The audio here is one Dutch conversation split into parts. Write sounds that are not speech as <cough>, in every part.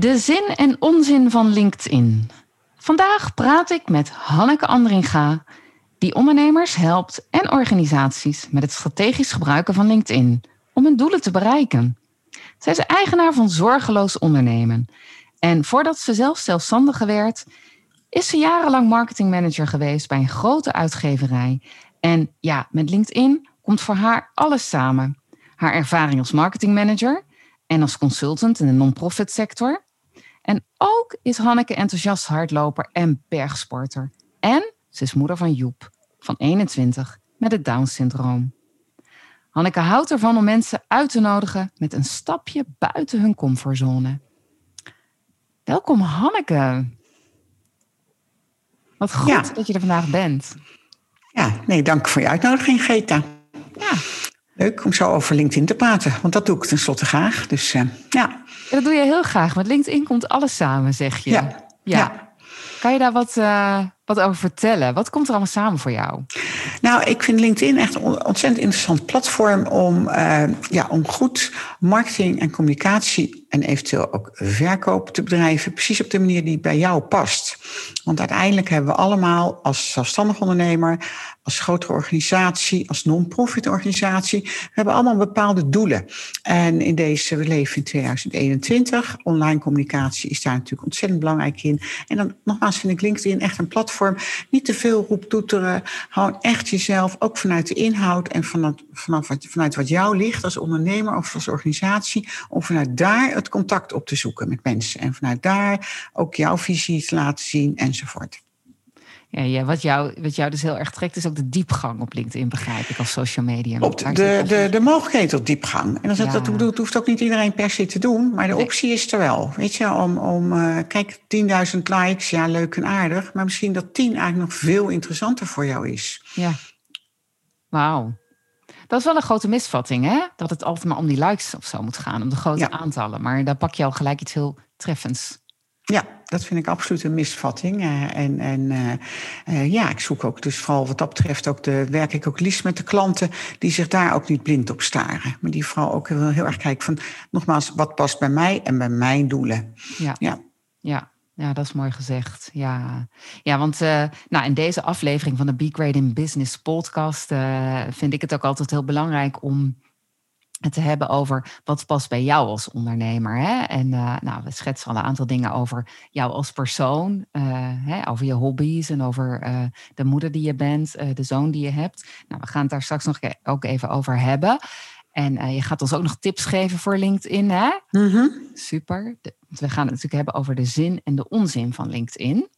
De zin en onzin van LinkedIn. Vandaag praat ik met Hanneke Andringa, die ondernemers helpt en organisaties met het strategisch gebruiken van LinkedIn om hun doelen te bereiken. Zij is eigenaar van Zorgeloos Ondernemen. En voordat ze zelf zelfstandige werd, is ze jarenlang marketingmanager geweest bij een grote uitgeverij. En ja, met LinkedIn komt voor haar alles samen. Haar ervaring als marketingmanager en als consultant in de non-profit sector. En ook is Hanneke enthousiast hardloper en bergsporter. En ze is moeder van Joep, van 21, met het Down-syndroom. Hanneke houdt ervan om mensen uit te nodigen met een stapje buiten hun comfortzone. Welkom Hanneke. Wat goed dat je er vandaag bent. Ja, nee, dank voor je uitnodiging, Greta. Ja. Leuk om zo over LinkedIn te praten, want dat doe ik tenslotte graag. Dus uh, ja. Dat doe je heel graag. Met LinkedIn komt alles samen, zeg je. Ja. ja. Kan je daar wat, uh, wat over vertellen? Wat komt er allemaal samen voor jou? Nou, ik vind LinkedIn echt een ontzettend interessant platform om, uh, ja, om goed marketing en communicatie en eventueel ook verkoop te bedrijven, precies op de manier die bij jou past. Want uiteindelijk hebben we allemaal als zelfstandig ondernemer, als grotere organisatie, als non-profit organisatie, we hebben allemaal bepaalde doelen. En in deze, we leven in 2021, online communicatie is daar natuurlijk ontzettend belangrijk in. En dan nogmaals vind ik LinkedIn echt een platform, niet te veel roeptoeteren, gewoon echt jezelf, ook vanuit de inhoud en vanuit, vanaf wat, vanuit wat jou ligt als ondernemer of als organisatie, om vanuit daar het contact op te zoeken met mensen. En vanuit daar ook jouw visie te laten zien enzovoort. Ja, ja wat, jou, wat jou dus heel erg trekt, is ook de diepgang op LinkedIn, begrijp ik, als social media. Op de, de, de, de mogelijkheid tot diepgang. En dat, ja. dat, dat hoeft ook niet iedereen per se te doen, maar de optie is er wel. Weet je, om, om uh, kijk, 10.000 likes, ja, leuk en aardig, maar misschien dat 10 eigenlijk nog veel interessanter voor jou is. Ja. Wauw. Dat is wel een grote misvatting, hè? Dat het altijd maar om die likes of zo moet gaan, om de grote ja. aantallen. Maar daar pak je al gelijk iets heel treffends. Ja, dat vind ik absoluut een misvatting. Uh, en en uh, uh, ja, ik zoek ook dus vooral wat dat betreft ook de, werk ik ook liefst met de klanten die zich daar ook niet blind op staren. Maar die vooral ook heel, heel erg kijken van, nogmaals, wat past bij mij en bij mijn doelen. Ja, ja. ja. Ja, dat is mooi gezegd. Ja, ja want nou, in deze aflevering van de Be Great in Business podcast vind ik het ook altijd heel belangrijk om het te hebben over wat past bij jou als ondernemer. Hè? En uh, nou, we schetsen al een aantal dingen over jou als persoon, hè, over je hobby's en over de moeder die je bent, de zoon die je hebt. Nou, we gaan het daar straks nog ook even over hebben. En je gaat ons ook nog tips geven voor LinkedIn, hè? Mm -hmm. Super. De, we gaan het natuurlijk hebben over de zin en de onzin van LinkedIn.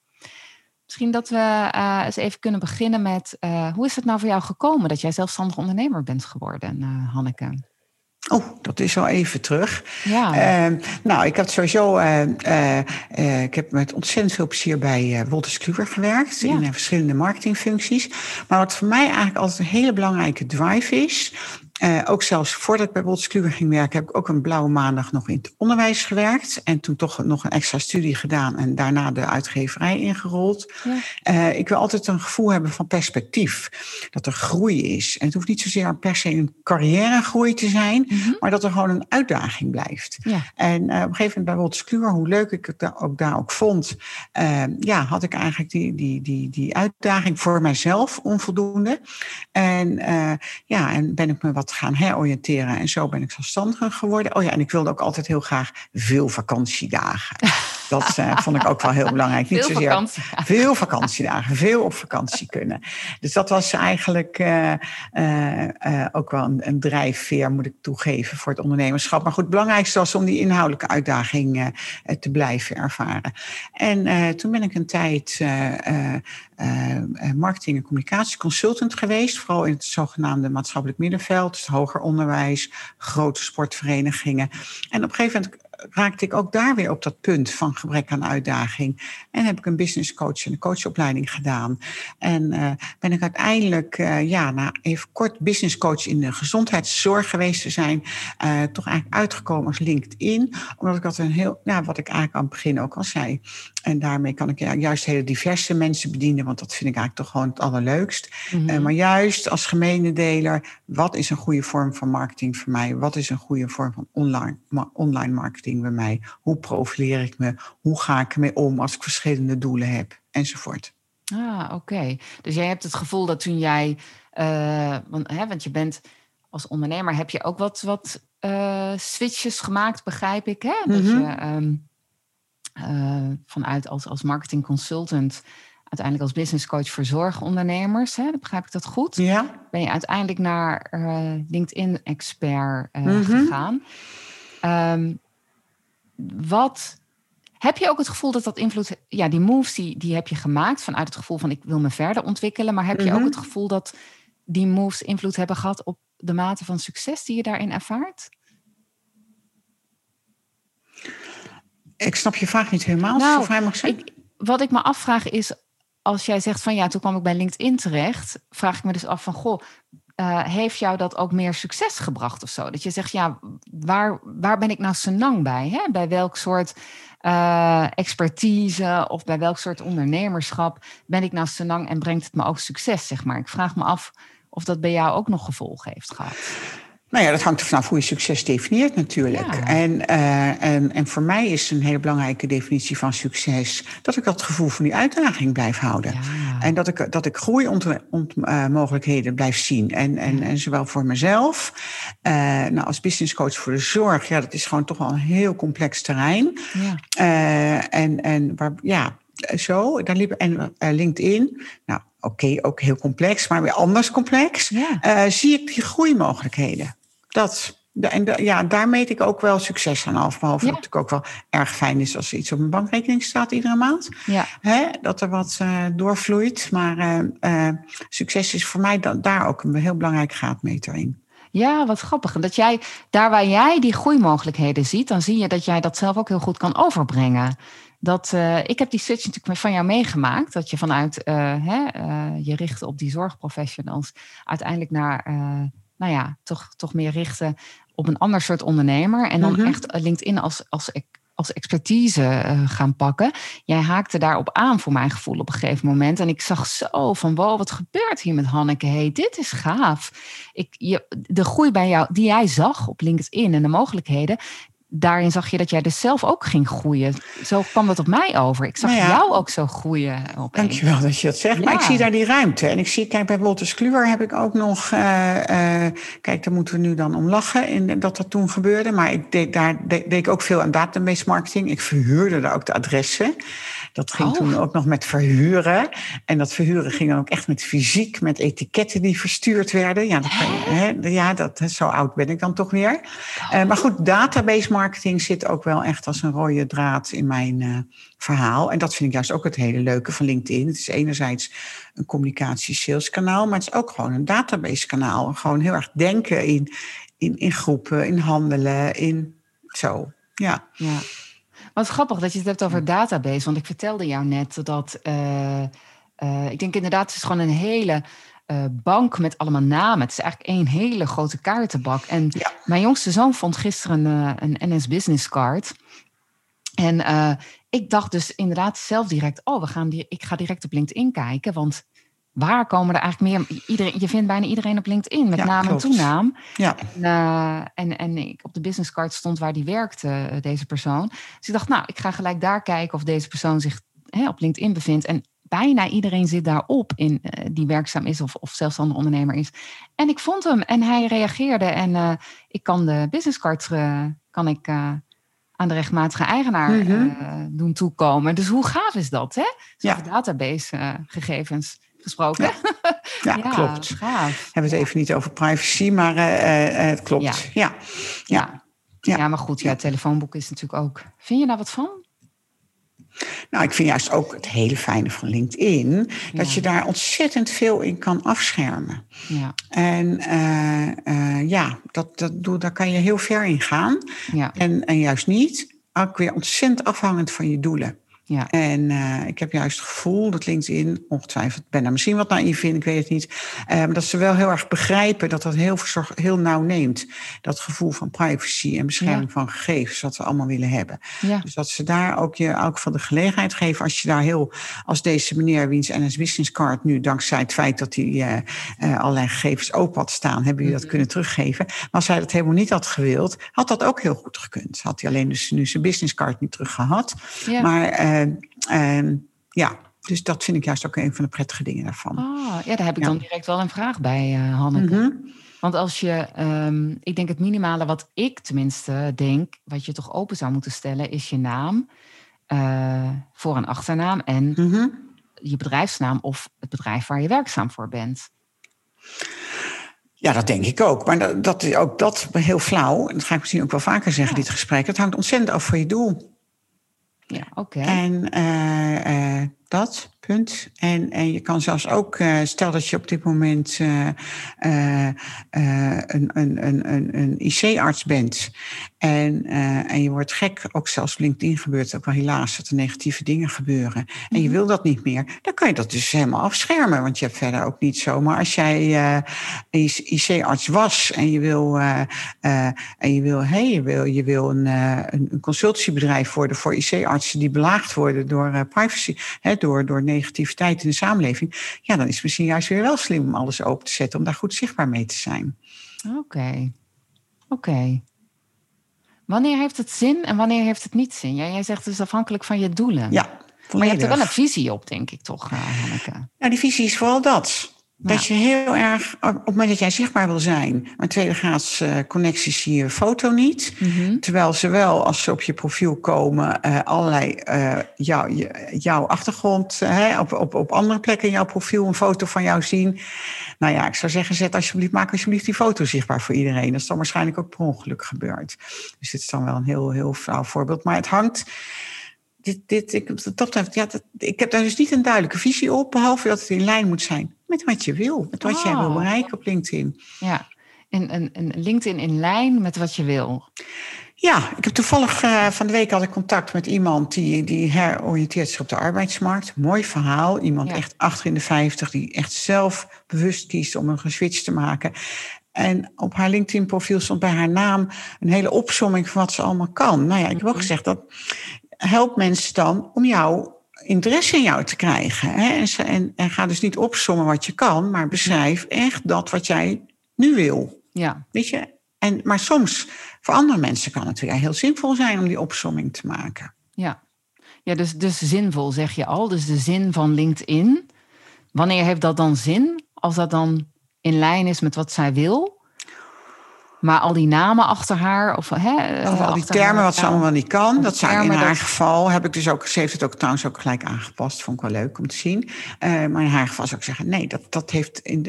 Misschien dat we eens even kunnen beginnen met... Hoe is het nou voor jou gekomen dat jij zelfstandig ondernemer bent geworden, Hanneke? Oh, dat is al even terug. Ja. Uh, nou, ik heb sowieso. Uh, uh, ik heb met ontzettend veel plezier bij Wolters Kluwer gewerkt. Ja. In verschillende marketingfuncties. Maar wat voor mij eigenlijk altijd een hele belangrijke drive is. Uh, ook zelfs voordat ik bij Wolters Kluwer ging werken, heb ik ook een blauwe maandag nog in het onderwijs gewerkt. En toen toch nog een extra studie gedaan en daarna de uitgeverij ingerold. Ja. Uh, ik wil altijd een gevoel hebben van perspectief. Dat er groei is. En het hoeft niet zozeer per se een carrièregroei te zijn, mm -hmm. maar dat er gewoon een uitdaging blijft. Ja. En uh, op een gegeven moment bij Wolters Kluwer, hoe leuk ik het daar ook, daar ook vond, ja, had ik eigenlijk die, die, die, die uitdaging voor mijzelf onvoldoende. En ja, en ben ik me wat gaan heroriënteren. En zo ben ik zelfstandiger geworden. Oh ja, en ik wilde ook altijd heel graag veel vakantiedagen. <laughs> Dat uh, vond ik ook wel heel belangrijk. Niet veel zozeer vakantie. veel vakantiedagen, veel op vakantie kunnen. Dus dat was eigenlijk uh, uh, ook wel een, een, drijfveer, moet ik toegeven, voor het ondernemerschap. Maar goed, het belangrijkste was om die inhoudelijke uitdaging te blijven ervaren. En toen ben ik een tijd marketing- en communicatieconsultant geweest, vooral in het zogenaamde maatschappelijk middenveld, hoger onderwijs, grote sportverenigingen. En op een gegeven moment raakte ik ook daar weer op dat punt van gebrek aan uitdaging. En heb ik een business coach en een coachopleiding gedaan. En ben ik uiteindelijk, ja, na even kort business coach in de gezondheidszorg geweest te zijn, toch eigenlijk uitgekomen als LinkedIn. Omdat ik dat een heel, ja, wat ik eigenlijk aan het begin ook al zei. En daarmee kan ik ja, juist hele diverse mensen bedienen, want dat vind ik eigenlijk toch gewoon het allerleukst. Mhm. maar juist als gemene deler, wat is een goede vorm van marketing voor mij? Wat is een goede vorm van online, online marketing bij mij? Hoe profileer ik me? Hoe ga ik ermee om als ik verschillende doelen heb? Enzovoort. Ah, oké. Dus jij hebt het gevoel dat toen jij, uh, want, hè, want je bent als ondernemer, heb je ook wat, wat uh, switches gemaakt, begrijp ik. Hè? Dat mhm. je um, uh, vanuit als, als marketing consultant uiteindelijk als business coach voor zorgondernemers. Hè? Begrijp ik dat goed? Ja. Ben je uiteindelijk naar LinkedIn-expert -hmm. gegaan. Um, wat heb je ook het gevoel dat dat invloed... Ja, die moves die, die heb je gemaakt vanuit het gevoel van ik wil me verder ontwikkelen. Maar heb je ook mhm. het gevoel dat die moves invloed hebben gehad op de mate van succes die je daarin ervaart? Ik snap je vraag niet helemaal, nou, vrij mag zijn. Ik, wat ik me afvraag is, als jij zegt van ja, toen kwam ik bij LinkedIn terecht, vraag ik me dus af van goh, uh, heeft jou dat ook meer succes gebracht of zo? Dat je zegt, ja, waar, waar ben ik nou senang bij? Hè? Bij welk soort uh, expertise of bij welk soort ondernemerschap ben ik nou senang en brengt het me ook succes, zeg maar? Ik vraag me af of dat bij jou ook nog gevolgen heeft gehad. Nou ja, dat hangt er vanaf hoe je succes definieert natuurlijk. En, uh, en, en voor mij is een hele belangrijke definitie van succes... dat ik dat gevoel van die uitdaging blijf houden. En dat ik, dat ik groeimogelijkheden uh, blijf zien. En, en, en zowel voor mezelf, uh, nou, als business coach voor de zorg... ja, dat is gewoon toch wel een heel complex terrein. Ja. en, en waar, ja, zo, daar liep, en LinkedIn... Nou, oké, ook heel complex, maar weer anders complex. Ja. zie ik die groeimogelijkheden. Dat, en ja, daar meet ik ook wel succes aan af. Behalve dat het natuurlijk ook wel erg fijn is als er iets op mijn bankrekening staat iedere maand. Ja. Hè, dat er wat uh, doorvloeit. Maar uh, uh, succes is voor mij da daar ook een heel belangrijk graadmeter in. Ja, wat grappig. Dat jij, daar waar jij die groeimogelijkheden ziet, dan zie je dat jij dat zelf ook heel goed kan overbrengen. Dat, ik heb die switch natuurlijk van jou meegemaakt. Dat je vanuit hè, je richten op die zorgprofessionals uiteindelijk naar nou ja, toch, toch meer richten op een ander soort ondernemer. En dan mhm. echt LinkedIn als, als, als expertise uh, gaan pakken. Jij haakte daarop aan voor mijn gevoel op een gegeven moment. En ik zag zo van, wow, wat gebeurt hier met Hanneke? Hey, dit is gaaf. Ik, je, de groei bij jou, die jij zag op LinkedIn en de mogelijkheden, daarin zag je dat jij dus zelf ook ging groeien. Zo kwam dat op mij over. Ik zag nou jou ook zo groeien. Opeens. Dankjewel dat je dat zegt. Maar ik zie daar die ruimte. En ik zie, kijk, bij Wolters Kluwer heb ik ook nog... Uh, uh, kijk, daar moeten we nu dan om lachen in, dat dat toen gebeurde. Maar ik deed, daar deed, ik ook veel aan database marketing. Ik verhuurde daar ook de adressen. Dat ging oh. toen ook nog met verhuren. En dat verhuren ging dan ook echt met fysiek, met etiketten die verstuurd werden. Ja, dat, hè, ja dat, zo oud ben ik dan toch weer. Oh. Uh, maar goed, database marketing zit ook wel echt als een rode draad in mijn uh, verhaal. En dat vind ik juist ook het hele leuke van LinkedIn. Het is enerzijds een communicatie-saleskanaal, maar het is ook gewoon een database-kanaal. Gewoon heel erg denken in, in, in groepen, in handelen, in zo. Ja. ja. Wat grappig dat je het hebt over database. Want ik vertelde jou net dat. Uh, uh, ik denk inderdaad, het is gewoon een hele. Uh, bank met allemaal namen. Het is eigenlijk één hele grote kaartenbak. En ja. mijn jongste zoon vond gisteren een, een NS Business Card. En ik dacht dus inderdaad zelf direct: oh, we gaan die, ik ga direct op LinkedIn kijken. Want waar komen er eigenlijk meer? Iedereen, je vindt bijna iedereen op LinkedIn met naam en toenaam. Ja. En, uh, en, en ik, op de businesscard stond waar die werkte, eh, deze persoon. Dus ik dacht, nou, ik ga gelijk daar kijken of deze persoon zich hè, op LinkedIn bevindt. En bijna iedereen zit daarop in, uh, die werkzaam is of, of zelfstandig ondernemer is. En ik vond hem en hij reageerde. En uh, ik kan de businesscard kan ik, aan de rechtmatige eigenaar mm -hmm. doen toekomen. Dus hoe gaaf is dat, hè? ja. database gegevens gesproken. <laughs> Ja, ja, klopt. Gaaf. We hebben het even niet over privacy, maar uh, het klopt. Ja. Ja. ja. Ja. maar goed, ja, het telefoonboek is natuurlijk ook. Vind je daar wat van? Nou, ik vind juist ook het hele fijne van LinkedIn dat je daar ontzettend veel in kan afschermen. Ja. En uh, uh, ja, dat, dat, daar kan je heel ver in gaan. Ja. En, en juist niet. ook weer ontzettend afhangend van je doelen. Ja. En uh, ik heb juist het gevoel dat LinkedIn, ongetwijfeld, ben daar misschien wat naïef in, ik weet het niet, maar dat ze wel heel erg begrijpen dat dat heel, verzorg, heel nauw neemt. Dat gevoel van privacy en bescherming ja. van gegevens, wat we allemaal willen hebben. Ja. Dus dat ze daar ook je ook van de gelegenheid geven, als je daar heel, als deze meneer, wiens NS Business Card nu, dankzij het feit dat hij uh, allerlei gegevens open had staan, hebben jullie dat kunnen teruggeven. Maar als hij dat helemaal niet had gewild, had dat ook heel goed gekund. Had hij alleen dus nu zijn business card niet terug gehad. Maar ja, dus dat vind ik juist ook een van de prettige dingen daarvan. Oh, ja, daar heb ik dan direct wel een vraag bij, uh, Hanneke. Mm -hmm. Want als je, um, ik denk het minimale wat ik tenminste denk, wat je toch open zou moeten stellen, is je naam, uh, voor- en achternaam en mm -hmm. je bedrijfsnaam of het bedrijf waar je werkzaam voor bent. Ja, dat denk ik ook. Maar dat, dat, ook dat heel flauw, en dat ga ik misschien ook wel vaker zeggen, ja. dit gesprek, het hangt ontzettend af van je doel. Ja, oké. Okay. En uh, uh, dat, punt. En, en je kan zelfs ook, uh, stel dat je op dit moment een, een, een, een, een IC-arts bent en, en je wordt gek, ook zelfs op LinkedIn gebeurt ook wel helaas dat er negatieve dingen gebeuren. En je wil dat niet meer, dan kan je dat dus helemaal afschermen, want je hebt verder ook niet zo. Maar als jij IC-arts was en je wil, en je wil, hey, je wil, je wil een, een consultiebedrijf worden voor IC-artsen die belaagd worden door privacy, hè, door, door negativiteit in de samenleving, ja, dan is het misschien juist weer wel slim om alles open te zetten, om daar goed zichtbaar mee te zijn. Oké, okay. oké. Okay. Wanneer heeft het zin en wanneer heeft het niet zin? Ja, jij zegt dus afhankelijk van je doelen. Ja, volledig. Maar je hebt er wel een visie op, denk ik toch, Hanneke? Ja, die visie is vooral dat. Dat je heel erg, op het moment dat jij zichtbaar wil zijn, maar tweede graads uh, connecties zie je foto niet. Mm -hmm. Terwijl ze wel, als ze op je profiel komen, uh, allerlei uh, jou, jouw achtergrond, op, op, op andere plekken in jouw profiel een foto van jou zien. Nou ja, ik zou zeggen, zet alsjeblieft, maak alsjeblieft die foto zichtbaar voor iedereen. Dat is dan waarschijnlijk ook per ongeluk gebeurd. Dus dit is dan wel een heel, heel flauw voorbeeld. Maar het hangt dit, dit, ik, dat, ja, dat, ik heb daar dus niet een duidelijke visie op, behalve dat het in lijn moet zijn met wat je wil, met wat oh. jij wil bereiken op LinkedIn. Ja, en een, een LinkedIn in lijn met wat je wil. Ja, ik heb toevallig uh, van de week had ik contact met iemand die, die heroriënteert zich op de arbeidsmarkt. Mooi verhaal. Iemand ja. echt achter in de vijftig die echt zelf bewust kiest om een switch te maken. En op haar LinkedIn-profiel stond bij haar naam een hele opsomming van wat ze allemaal kan. Nou ja, ik heb ook gezegd dat helpt mensen dan om jouw interesse in jou te krijgen. Hè? En, en, en, ga dus niet opsommen wat je kan, maar beschrijf echt dat wat jij nu wil. Ja. Weet je? En, maar soms, voor andere mensen kan het weer heel zinvol zijn om die opsomming te maken. Ja, ja dus, dus zinvol zeg je al. Dus de zin van LinkedIn. Wanneer heeft dat dan zin? Als dat dan in lijn is met wat zij wil? Maar al die namen achter haar, of, hè, of al die termen haar, wat ze allemaal niet kan, dat zou in haar dat... geval heb ik dus ook, ze heeft het ook trouwens ook gelijk aangepast, vond ik wel leuk om te zien. Uh, maar in haar geval zou ik zeggen, nee, dat, dat heeft, in,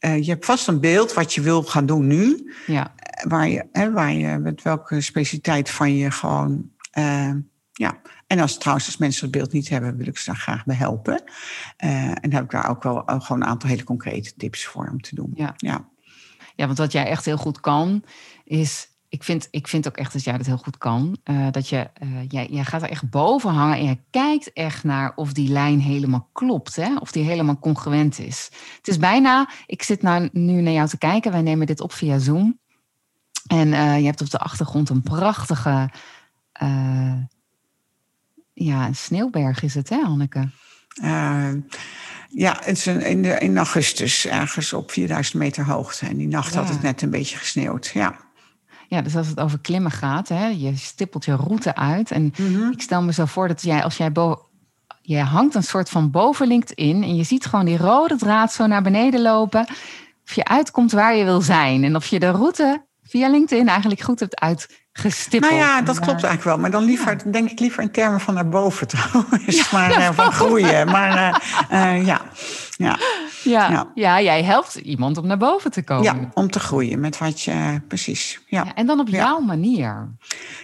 uh, je hebt vast een beeld wat je wil gaan doen nu, ja. waar, je, hè, waar je met welke specialiteit van je gewoon, uh, ja. En als trouwens, als mensen het beeld niet hebben, wil ik ze daar graag bij helpen. en heb ik daar ook wel gewoon een aantal hele concrete tips voor om te doen. Ja. ja. Ja, want wat jij echt heel goed kan, is. Ik vind, ik vind ook echt dat jij dat heel goed kan. Uh, dat je, uh, jij, jij gaat er echt boven hangen en je kijkt echt naar of die lijn helemaal klopt. Hè? Of die helemaal congruent is. Het is bijna, ik zit nou, nu naar jou te kijken. Wij nemen dit op via Zoom. En uh, je hebt op de achtergrond een prachtige ja, een sneeuwberg is het, hè, Anneke? Ja, het is in, de, in augustus ergens op 4000 meter hoogte. En die nacht ja. had het net een beetje gesneeuwd. Ja. Ja, dus als het over klimmen gaat, hè, je stippelt je route uit. En mm -hmm. ik stel me zo voor dat jij, als jij boven. Je hangt een soort van boven LinkedIn en je ziet gewoon die rode draad zo naar beneden lopen. Of je uitkomt waar je wil zijn. En of je de route via LinkedIn eigenlijk goed hebt uit gestippeld. Nou ja, dat klopt eigenlijk wel. Maar dan liever, ja. denk ik liever in termen van naar boven trouwens. Ja, maar van groeien. Maar uh, uh, ja. Ja. Ja, jij helpt iemand om naar boven te komen. Ja, om te groeien met wat je... Precies, ja. ja en dan op jouw manier.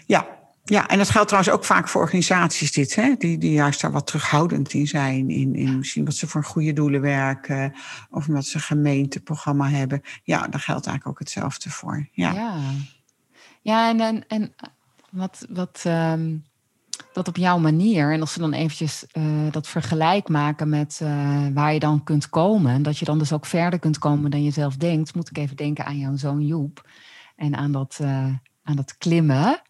Ja, ja, en dat geldt trouwens ook vaak voor organisaties dit, hè? Die, die juist daar wat terughoudend in zijn. In, in misschien wat ze voor goede doelen werken. Of omdat ze een gemeenteprogramma hebben. Ja, daar geldt eigenlijk ook hetzelfde voor. Ja, ja. Ja, en, en, en wat, wat, ehm, dat op jouw manier. En als ze dan eventjes eh, dat vergelijk maken met eh, waar je dan kunt komen. Dat je dan dus ook verder kunt komen dan je zelf denkt. Moet ik even denken aan jouw zoon Joep. En aan dat, uh, aan dat klimmen.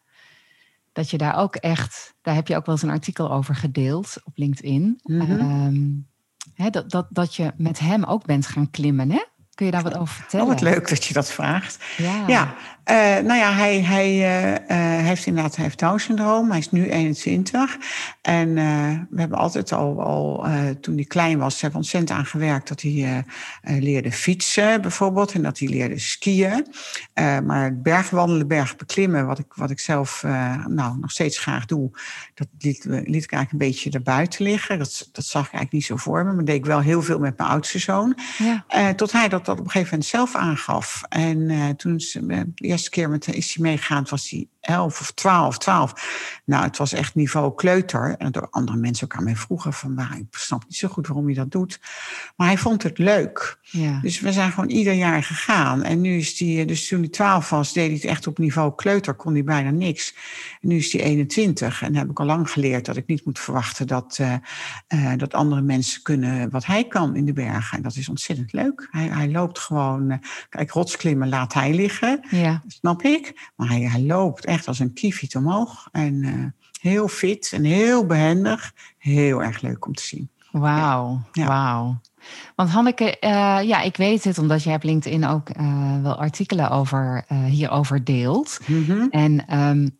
Dat je daar ook echt, daar heb je ook wel eens een artikel over gedeeld op LinkedIn. Mm hè, dat, dat, dat je met hem ook bent gaan klimmen, hè? Kun je daar wat over vertellen? Oh, wat leuk dat je dat vraagt. Ja, ja uh, nou ja, hij, hij uh, heeft inderdaad hij heeft Down-syndroom. Hij is nu 21. En uh, we hebben altijd al, al toen hij klein was, hebben we ontzettend aan gewerkt dat hij leerde fietsen bijvoorbeeld en dat hij leerde skiën. maar bergwandelen, bergbeklimmen, wat ik, wat ik zelf nou, nog steeds graag doe, dat liet, liet ik eigenlijk een beetje erbuiten liggen. Dat, dat zag ik eigenlijk niet zo voor me, maar deed ik wel heel veel met mijn oudste zoon. Ja. tot hij dat, dat op een gegeven moment zelf aangaf. En toen eerste keer met, is hij meegegaan, was hij 11 of 12, 12. Nou, het was echt niveau kleuter. En door andere mensen ook aan mij vroegen van, waar ik snap niet zo goed waarom je dat doet. Maar hij vond het leuk. Ja. Dus we zijn gewoon ieder jaar gegaan. En nu is hij, dus toen hij 12 was, deed hij het echt op niveau kleuter, kon hij bijna niks. En nu is hij 21 en heb ik al lang geleerd dat ik niet moet verwachten dat, uh, uh, dat andere mensen kunnen wat hij kan in de bergen. En dat is ontzettend leuk. Hij, hij loopt gewoon, uh, kijk, rotsklimmen laat hij liggen. Ja. Snap ik. Maar hij, hij loopt echt als een kiefiet omhoog. En uh, heel fit en heel behendig. Heel erg leuk om te zien. Wauw, ja. wauw. Want Hanneke, uh, ja, ik weet het omdat jij op LinkedIn ook uh, wel artikelen over, hierover deelt. Mm -hmm. En um,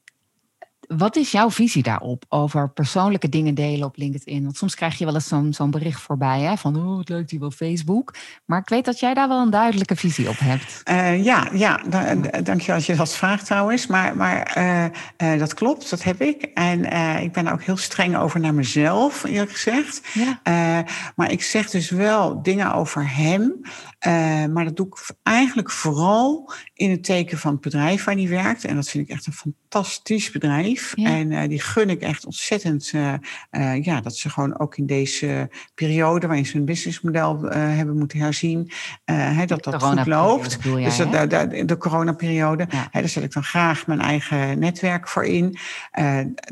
wat is jouw visie daarop? Over persoonlijke dingen delen op LinkedIn? Want soms krijg je wel eens zo'n zo'n bericht voorbij hè, van oh, het leuk die wel Facebook. Maar ik weet dat jij daar wel een duidelijke visie op hebt. Uh, ja, ja, dank je als je dat vraagt trouwens. Maar, maar uh, uh, dat klopt, dat heb ik. En ik ben er ook heel streng over naar mezelf, eerlijk gezegd. Ja. maar ik zeg dus wel dingen over hem. maar dat doe ik eigenlijk vooral in het teken van het bedrijf waar hij werkt. En dat vind ik echt een fantastisch bedrijf. En uh, die gun ik echt ontzettend. Uh, uh, ja, dat ze gewoon ook in deze periode waarin ze hun businessmodel hebben moeten herzien, dat dat goed loopt. Jij, dus de, de, de coronaperiode. Ja. Daar zet ik dan graag mijn eigen netwerk voor in.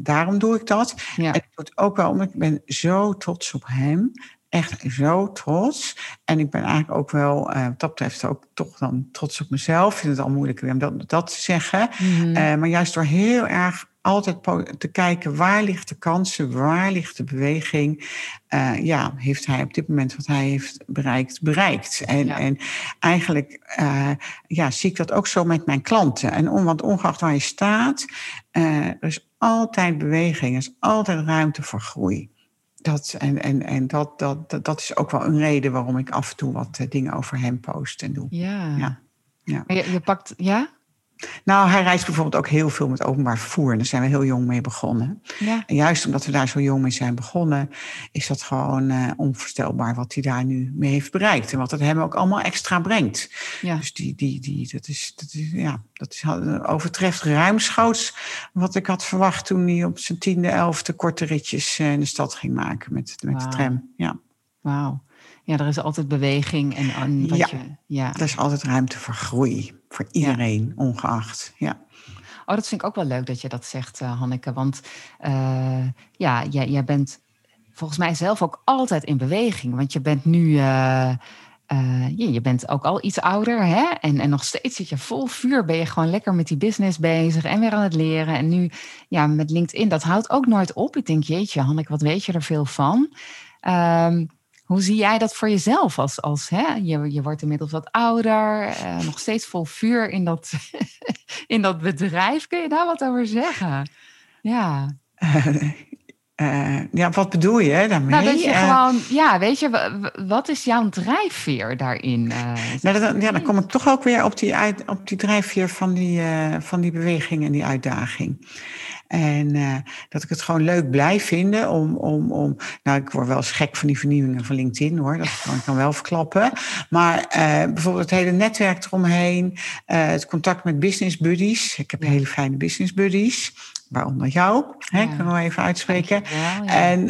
daarom doe ik dat. Ja. En ik doe het ook wel omdat ik ben zo trots op hem echt zo trots. En ik ben eigenlijk ook wel, uh, wat dat betreft, ook toch dan trots op mezelf. Ik vind het al moeilijk om dat, dat te zeggen. Mm -hmm. uh, maar juist door heel erg altijd te kijken waar ligt de kansen, waar ligt de beweging. Uh, ja, heeft hij op dit moment wat hij heeft bereikt, bereikt. En, ja. en eigenlijk uh, ja, zie ik dat ook zo met mijn klanten. En on, want ongeacht waar je staat, uh, er is altijd beweging, er is altijd ruimte voor groei. Dat, en en, en dat, dat, dat is ook wel een reden waarom ik af en toe wat dingen over hem post en doe. Ja. ja. ja. Je, je pakt, ja? Nou, hij reist bijvoorbeeld ook heel veel met openbaar vervoer. En daar zijn we heel jong mee begonnen. Ja. En juist omdat we daar zo jong mee zijn begonnen, is dat gewoon uh, onvoorstelbaar wat hij daar nu mee heeft bereikt. En wat het hem ook allemaal extra brengt. Ja. Dus die, die, die, dat, is, dat, is, ja, dat is, overtreft ruimschoots wat ik had verwacht toen hij op zijn tiende, elfde korte ritjes eh, in de stad ging maken met, met wow. de tram. Ja. Wauw. Ja, er is altijd beweging en, en wat ja, je, ja, er is altijd ruimte voor groei. Voor iedereen, ja. ongeacht. Ja. Oh, dat vind ik ook wel leuk dat je dat zegt, uh, Hanneke. Want uh, ja, jij, jij bent volgens mij zelf ook altijd in beweging. Want je bent nu. Uh, je, je bent ook al iets ouder, hè? En, en nog steeds zit je vol vuur. Ben je gewoon lekker met die business bezig en weer aan het leren. En nu, ja, met LinkedIn, dat houdt ook nooit op. Ik denk, jeetje, Hanneke, wat weet je er veel van? Um, hoe zie jij dat voor jezelf? Als, als, hè? Je, je wordt inmiddels wat ouder, uh, nog steeds vol vuur in dat, <laughs> in dat bedrijf. Kun je daar wat over zeggen? Ja. <laughs> uh, ja, wat bedoel je daarmee? Nou, dat je gewoon, ja, weet je, wat is jouw drijfveer daarin? nou, dan, ja, dan kom ik toch ook weer op die, uit, op die drijfveer van die, van die beweging en die uitdaging. En dat ik het gewoon leuk blijf vinden om, om, om. Nou, ik word wel eens gek van die vernieuwingen van LinkedIn hoor. Dat kan ik dan wel verklappen. Maar bijvoorbeeld het hele netwerk eromheen. Het contact met business buddies. Ik heb hele fijne business buddies. Waaronder jou, hè, ja. kunnen we even uitspreken. ja. En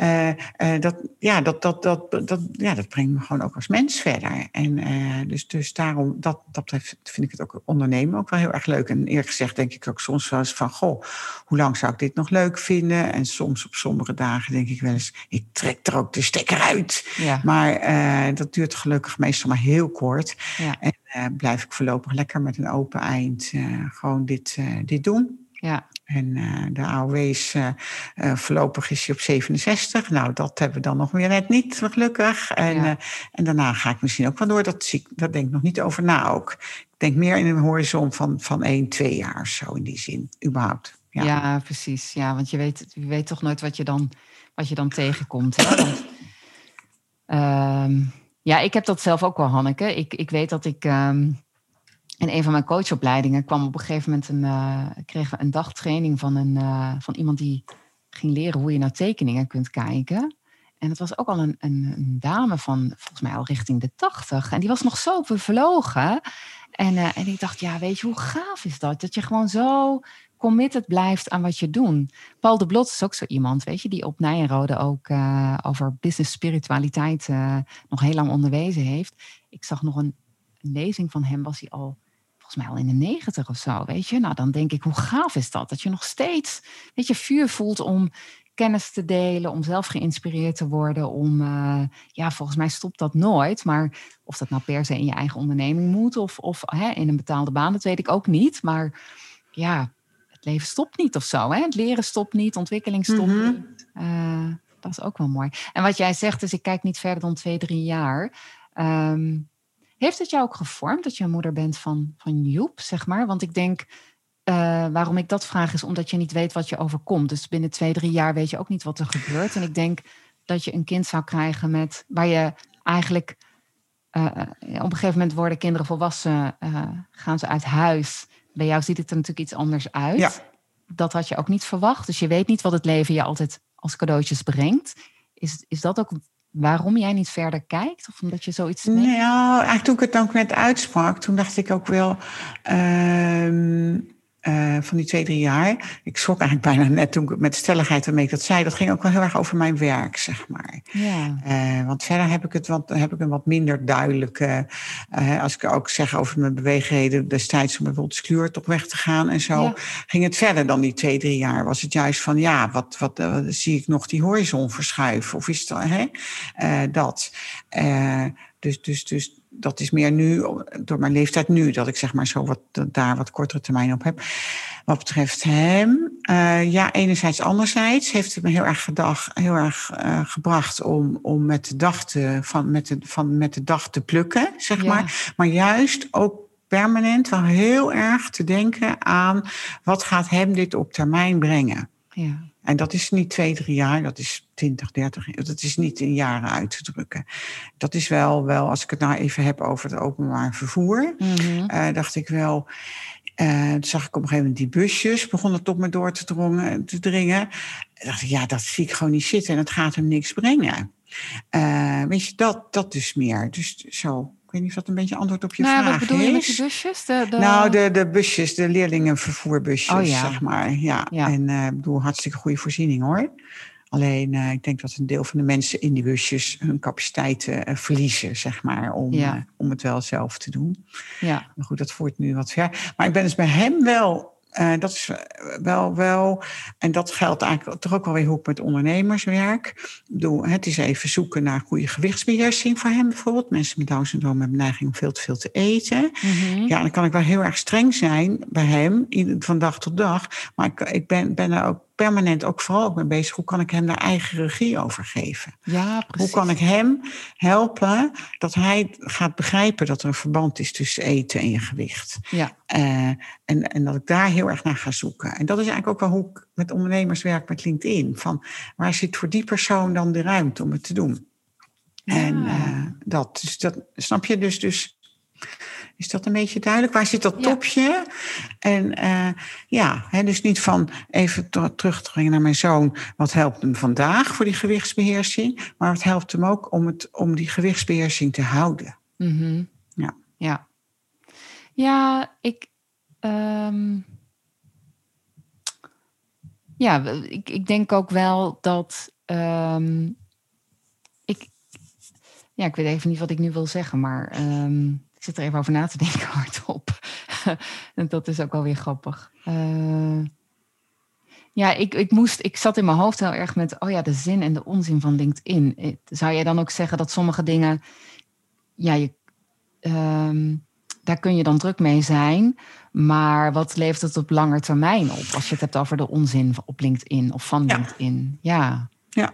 uh, dat, ja, dat, dat, dat, dat, ja, dat brengt me gewoon ook als mens verder. En dus, dus daarom, dat, dat vind ik het ook ondernemen ook wel heel erg leuk. En eerlijk gezegd denk ik ook soms wel eens van, goh, hoe lang zou ik dit nog leuk vinden? En soms op sommige dagen denk ik wel eens, ik trek er ook de stekker uit. Ja. Maar dat duurt gelukkig meestal maar heel kort. En blijf ik voorlopig lekker met een open eind gewoon dit, dit doen. Ja. En uh, de AOW is uh, uh, voorlopig is hij op 67. Nou, dat hebben we dan nog weer net niet, gelukkig. En, ja. en daarna ga ik misschien ook wel door. Dat, zie, dat denk ik nog niet over na ook. Ik denk meer in een horizon van, van 1, 2 jaar zo in die zin, überhaupt. Ja, ja precies. Ja, want je weet, je weet toch nooit wat je dan, wat je dan tegenkomt. Hè? Want, um, ja, ik heb dat zelf ook wel, Hanneke. Ik, ik weet dat ik... Um, in een van mijn coachopleidingen kwam op een gegeven moment een, uh, kregen we een dagtraining van, een, uh, van iemand die ging leren hoe je naar tekeningen kunt kijken. En het was ook al een, een, dame van volgens mij al richting de tachtig. En die was nog zo bevlogen. En, uh, en ik dacht, ja, weet je, hoe gaaf is dat? Dat je gewoon zo committed blijft aan wat je doet. Paul de Blot is ook zo iemand, weet je, die op Nijenrode ook over business spiritualiteit nog heel lang onderwezen heeft. Ik zag nog een, een lezing van hem, was hij al volgens mij al in de negentig of zo, weet je. Nou, dan denk ik, hoe gaaf is dat? Dat je nog steeds, weet je, vuur voelt om kennis te delen, om zelf geïnspireerd te worden, om, uh, ja, volgens mij stopt dat nooit. Maar of dat nou per se in je eigen onderneming moet of, of hè, in een betaalde baan, dat weet ik ook niet. Maar ja, het leven stopt niet of zo. Hè? Het leren stopt niet, ontwikkeling stopt mm -hmm. niet. Uh, dat is ook wel mooi. En wat jij zegt is, ik kijk niet verder dan twee, drie jaar. Um, heeft het jou ook gevormd dat je een moeder bent van, van Joep, zeg maar? Want ik denk, uh, waarom ik dat vraag is omdat je niet weet wat je overkomt. Dus binnen twee, drie jaar weet je ook niet wat er gebeurt. En ik denk dat je een kind zou krijgen met waar je eigenlijk uh, op een gegeven moment worden kinderen volwassen, uh, gaan ze uit huis. Bij jou ziet het er natuurlijk iets anders uit. Ja. Dat had je ook niet verwacht. Dus je weet niet wat het leven je altijd als cadeautjes brengt. Is, is dat ook waarom jij niet verder kijkt? Of omdat je zoiets. Nou, eigenlijk toen ik het dan net uitsprak, toen dacht ik ook wel. Uh, uh, van die twee, drie jaar. Ik schrok eigenlijk bijna net toen ik met stelligheid waarmee ik dat zei. Dat ging ook wel heel erg over mijn werk, zeg maar. Ja. Uh, want verder heb ik, het wat, heb ik een wat minder duidelijke... Uh, als ik ook zeg over mijn beweegreden destijds... om bijvoorbeeld Skluur toch weg te gaan en zo... Ja. ging het verder dan die twee, drie jaar. Was het juist van, ja, wat, wat, wat zie ik nog die horizon verschuiven? Of is dat, hè? dat. dus, dus, dus dat is meer nu, door mijn leeftijd nu, dat ik zeg maar zo wat, daar wat kortere termijn op heb. Wat betreft hem, uh, ja, enerzijds, anderzijds heeft het me heel erg, gedag, heel erg uh, gebracht om, om met, de dag te, van, met, de, van, met de dag te plukken, zeg ja. maar. Maar juist ook permanent wel heel erg te denken aan wat gaat hem dit op termijn brengen. Ja. En dat is niet twee, drie jaar, dat is 20, 30, dat is niet in jaren uit te drukken. Dat is wel, wel als ik het nou even heb over het openbaar vervoer, mm-hmm. uh, dacht ik wel. Uh, toen zag ik op een gegeven moment die busjes, begonnen tot me door te, drongen, te dringen. dacht ik, ja, dat zie ik gewoon niet zitten en het gaat hem niks brengen. Uh, weet je, dat, dat dus meer. Dus zo, weet niet of dat een beetje antwoord op je nou, vraag wat bedoel is. je met de busjes? De, de... Nou, de, de busjes, de leerlingenvervoerbusjes, oh, ja. zeg maar. Ja, ja. en ik uh, bedoel, hartstikke goede voorziening hoor. Alleen uh, ik denk dat een deel van de mensen in die busjes hun capaciteiten uh, verliezen, zeg maar, om, ja. om het wel zelf te doen. Ja. Maar goed, dat voert nu wat ver. Maar ik ben dus bij hem wel uh, dat is wel, wel, en dat geldt eigenlijk toch ook wel weer hoe ik met ondernemers werk. Doe, het is even zoeken naar goede gewichtsbeheersing voor hem bijvoorbeeld. Mensen met Down syndroom hebben neiging om veel te veel te eten. Mm-hmm. Ja, dan kan ik wel heel erg streng zijn bij hem, van dag tot dag. Maar ik, ik ben, ben er ook permanent ook vooral ook mee bezig. Hoe kan ik hem daar eigen regie over geven? Ja, precies. Hoe kan ik hem helpen dat hij gaat begrijpen dat er een verband is tussen eten en je gewicht? Ja. Uh, en, en dat ik daar heel erg naar ga zoeken. En dat is eigenlijk ook wel hoe ik met ondernemers werk met LinkedIn. Van waar zit voor die persoon dan de ruimte om het te doen? Ja. En uh, dat, dus dat, snap je? Dus, dus is dat een beetje duidelijk? Waar zit dat topje? En uh, ja, hè, dus niet van even terug te brengen naar mijn zoon. Wat helpt hem vandaag voor die gewichtsbeheersing? Maar wat helpt hem ook om, het, om die gewichtsbeheersing te houden? Mm-hmm. Ja. Ja, ja ik. Um, ja, ik, ik denk ook wel dat. ehm, ik, ja, ik weet even niet wat ik nu wil zeggen, maar ehm, zit er even over na te denken <laughs> hardop. en <laughs> dat is ook wel weer grappig. Eh, ja, ik, ik moest, ik zat in mijn hoofd heel erg met, oh ja, de zin en de onzin van LinkedIn. Eh, Zou jij dan ook zeggen dat sommige dingen, ja, je, ehm, daar kun je dan druk mee zijn, maar wat levert het op lange termijn op? Als je het hebt over de onzin op LinkedIn of van Ja. LinkedIn. Ja, Ja,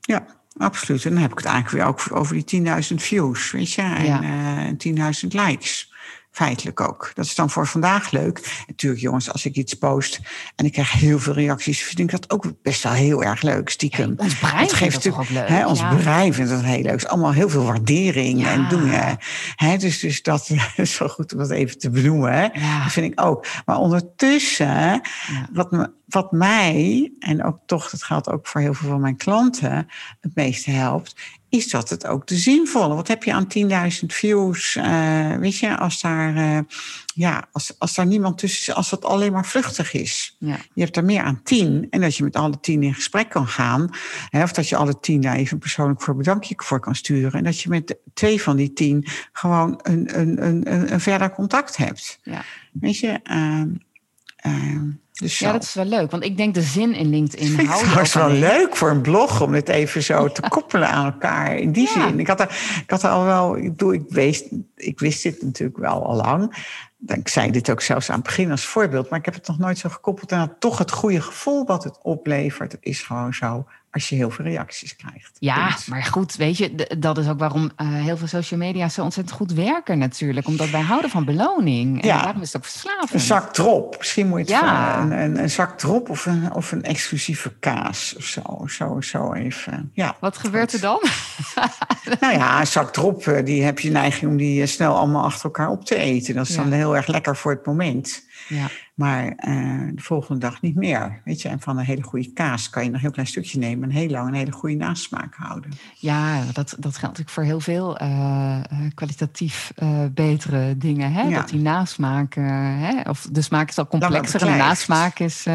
ja, absoluut. En dan heb ik het eigenlijk weer ook over die 10.000 views, weet je, en Ja. eh, 10.000 likes. Feitelijk ook. Dat is dan voor vandaag leuk. Natuurlijk, jongens, als ik iets post en ik krijg heel veel reacties, vind ik dat ook best wel heel erg leuk, stiekem. ons brein geeft dat toch ook leuk? Hè, ons Ja. brein vindt dat heel leuk. Allemaal heel veel waardering Ja. en doen. Hè. Dus, dus dat <laughs> is wel goed om dat even te benoemen. Hè. Dat vind ik ook. Maar ondertussen, wat, me, wat mij, en ook toch, dat geldt ook voor heel veel van mijn klanten, het meeste helpt, is dat het ook de zinvolle. Wat heb je aan 10.000 views? eh, weet je, als daar, eh, ja, als, als daar niemand tussen is, als het alleen maar vluchtig is. Ja. Je hebt er meer aan tien. En dat je met alle tien in gesprek kan gaan. Hè, of dat je alle tien daar even persoonlijk voor bedankje voor kan sturen. En dat je met twee van die tien gewoon een, een, een, een, een verder contact hebt. Ja. Weet je? ehm, dus ja, dat is wel leuk, want ik denk de zin in LinkedIn Ik hou het trouwens wel leuk voor een blog om dit even zo te <laughs> koppelen aan elkaar. In die Ja. zin. Ik had, er, ik had er al wel, ik, bedoel, ik, wist, ik wist dit natuurlijk wel al lang. Ik zei dit ook zelfs aan het begin als voorbeeld, maar ik heb het nog nooit zo gekoppeld aan toch het goede gevoel wat het oplevert. Het is gewoon zo als je heel veel reacties krijgt. Ja, maar goed, weet je, dat is ook waarom eh, heel veel social media zo ontzettend goed werken natuurlijk. Omdat wij houden van beloning. En Ja. daarom is het ook verslavend. Een zak drop. Misschien moet je het Ja. een, een, een zak drop of een, of een exclusieve kaas of zo. Zo, zo even. Ja. Wat gebeurt er dan? <laughs> Nou ja, een zak drop, eh, die heb je neiging om die eh, snel allemaal achter elkaar op te eten. Dat is Ja. dan heel erg lekker voor het moment. Ja, Maar eh, de volgende dag niet meer. Weet je, en van een hele goede kaas kan je nog een heel klein stukje nemen en heel lang een hele goede nasmaak houden. ja dat, dat geldt natuurlijk voor heel veel eh, eh, kwalitatief betere dingen. Hè? Ja. Dat die nasmaak, hè? of de smaak is al complexer en de nasmaak is...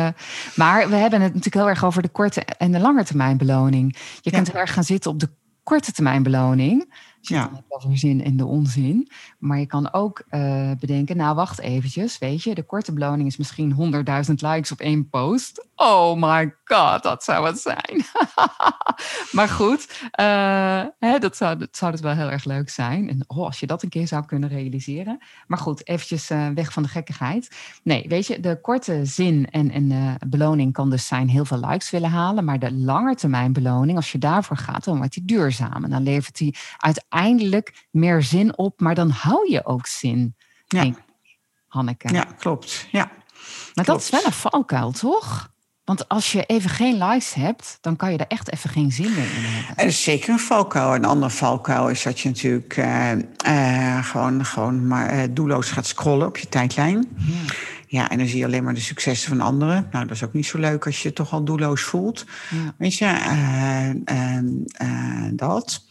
maar we hebben het natuurlijk heel erg over de korte en de lange termijn beloning. Je Ja. kunt heel erg gaan zitten op de korte termijn beloning. Je Ja. wel voor zin en de onzin. Maar je kan ook eh, bedenken, nou wacht eventjes, weet je, de korte beloning is misschien 100.000 likes op één post. Oh my god, dat zou het zijn. <laughs> maar goed, eh, hè, dat, zou, dat zou dus wel heel erg leuk zijn. En oh, als je dat een keer zou kunnen realiseren. Maar goed, eventjes eh, weg van de gekkigheid. Nee, weet je, de korte zin en, en eh, beloning kan dus zijn heel veel likes willen halen. Maar de langetermijn beloning, als je daarvoor gaat, dan wordt die duurzaam. En dan levert die uiteindelijk meer zin op, maar dan hou je ook zin. Ja. denk Hanneke. Ja, klopt. Ja. maar dat is wel een valkuil, toch? Want als je even geen likes hebt, dan kan je er echt even geen zin meer in hebben. Er is zeker een valkuil. Een andere valkuil is dat je natuurlijk eh, eh, gewoon, gewoon maar eh, doelloos gaat scrollen op je tijdlijn. Ja. Ja, en dan zie je alleen maar de successen van anderen. Nou, dat is ook niet zo leuk als je je toch al doelloos voelt. Ja. Weet je, dat.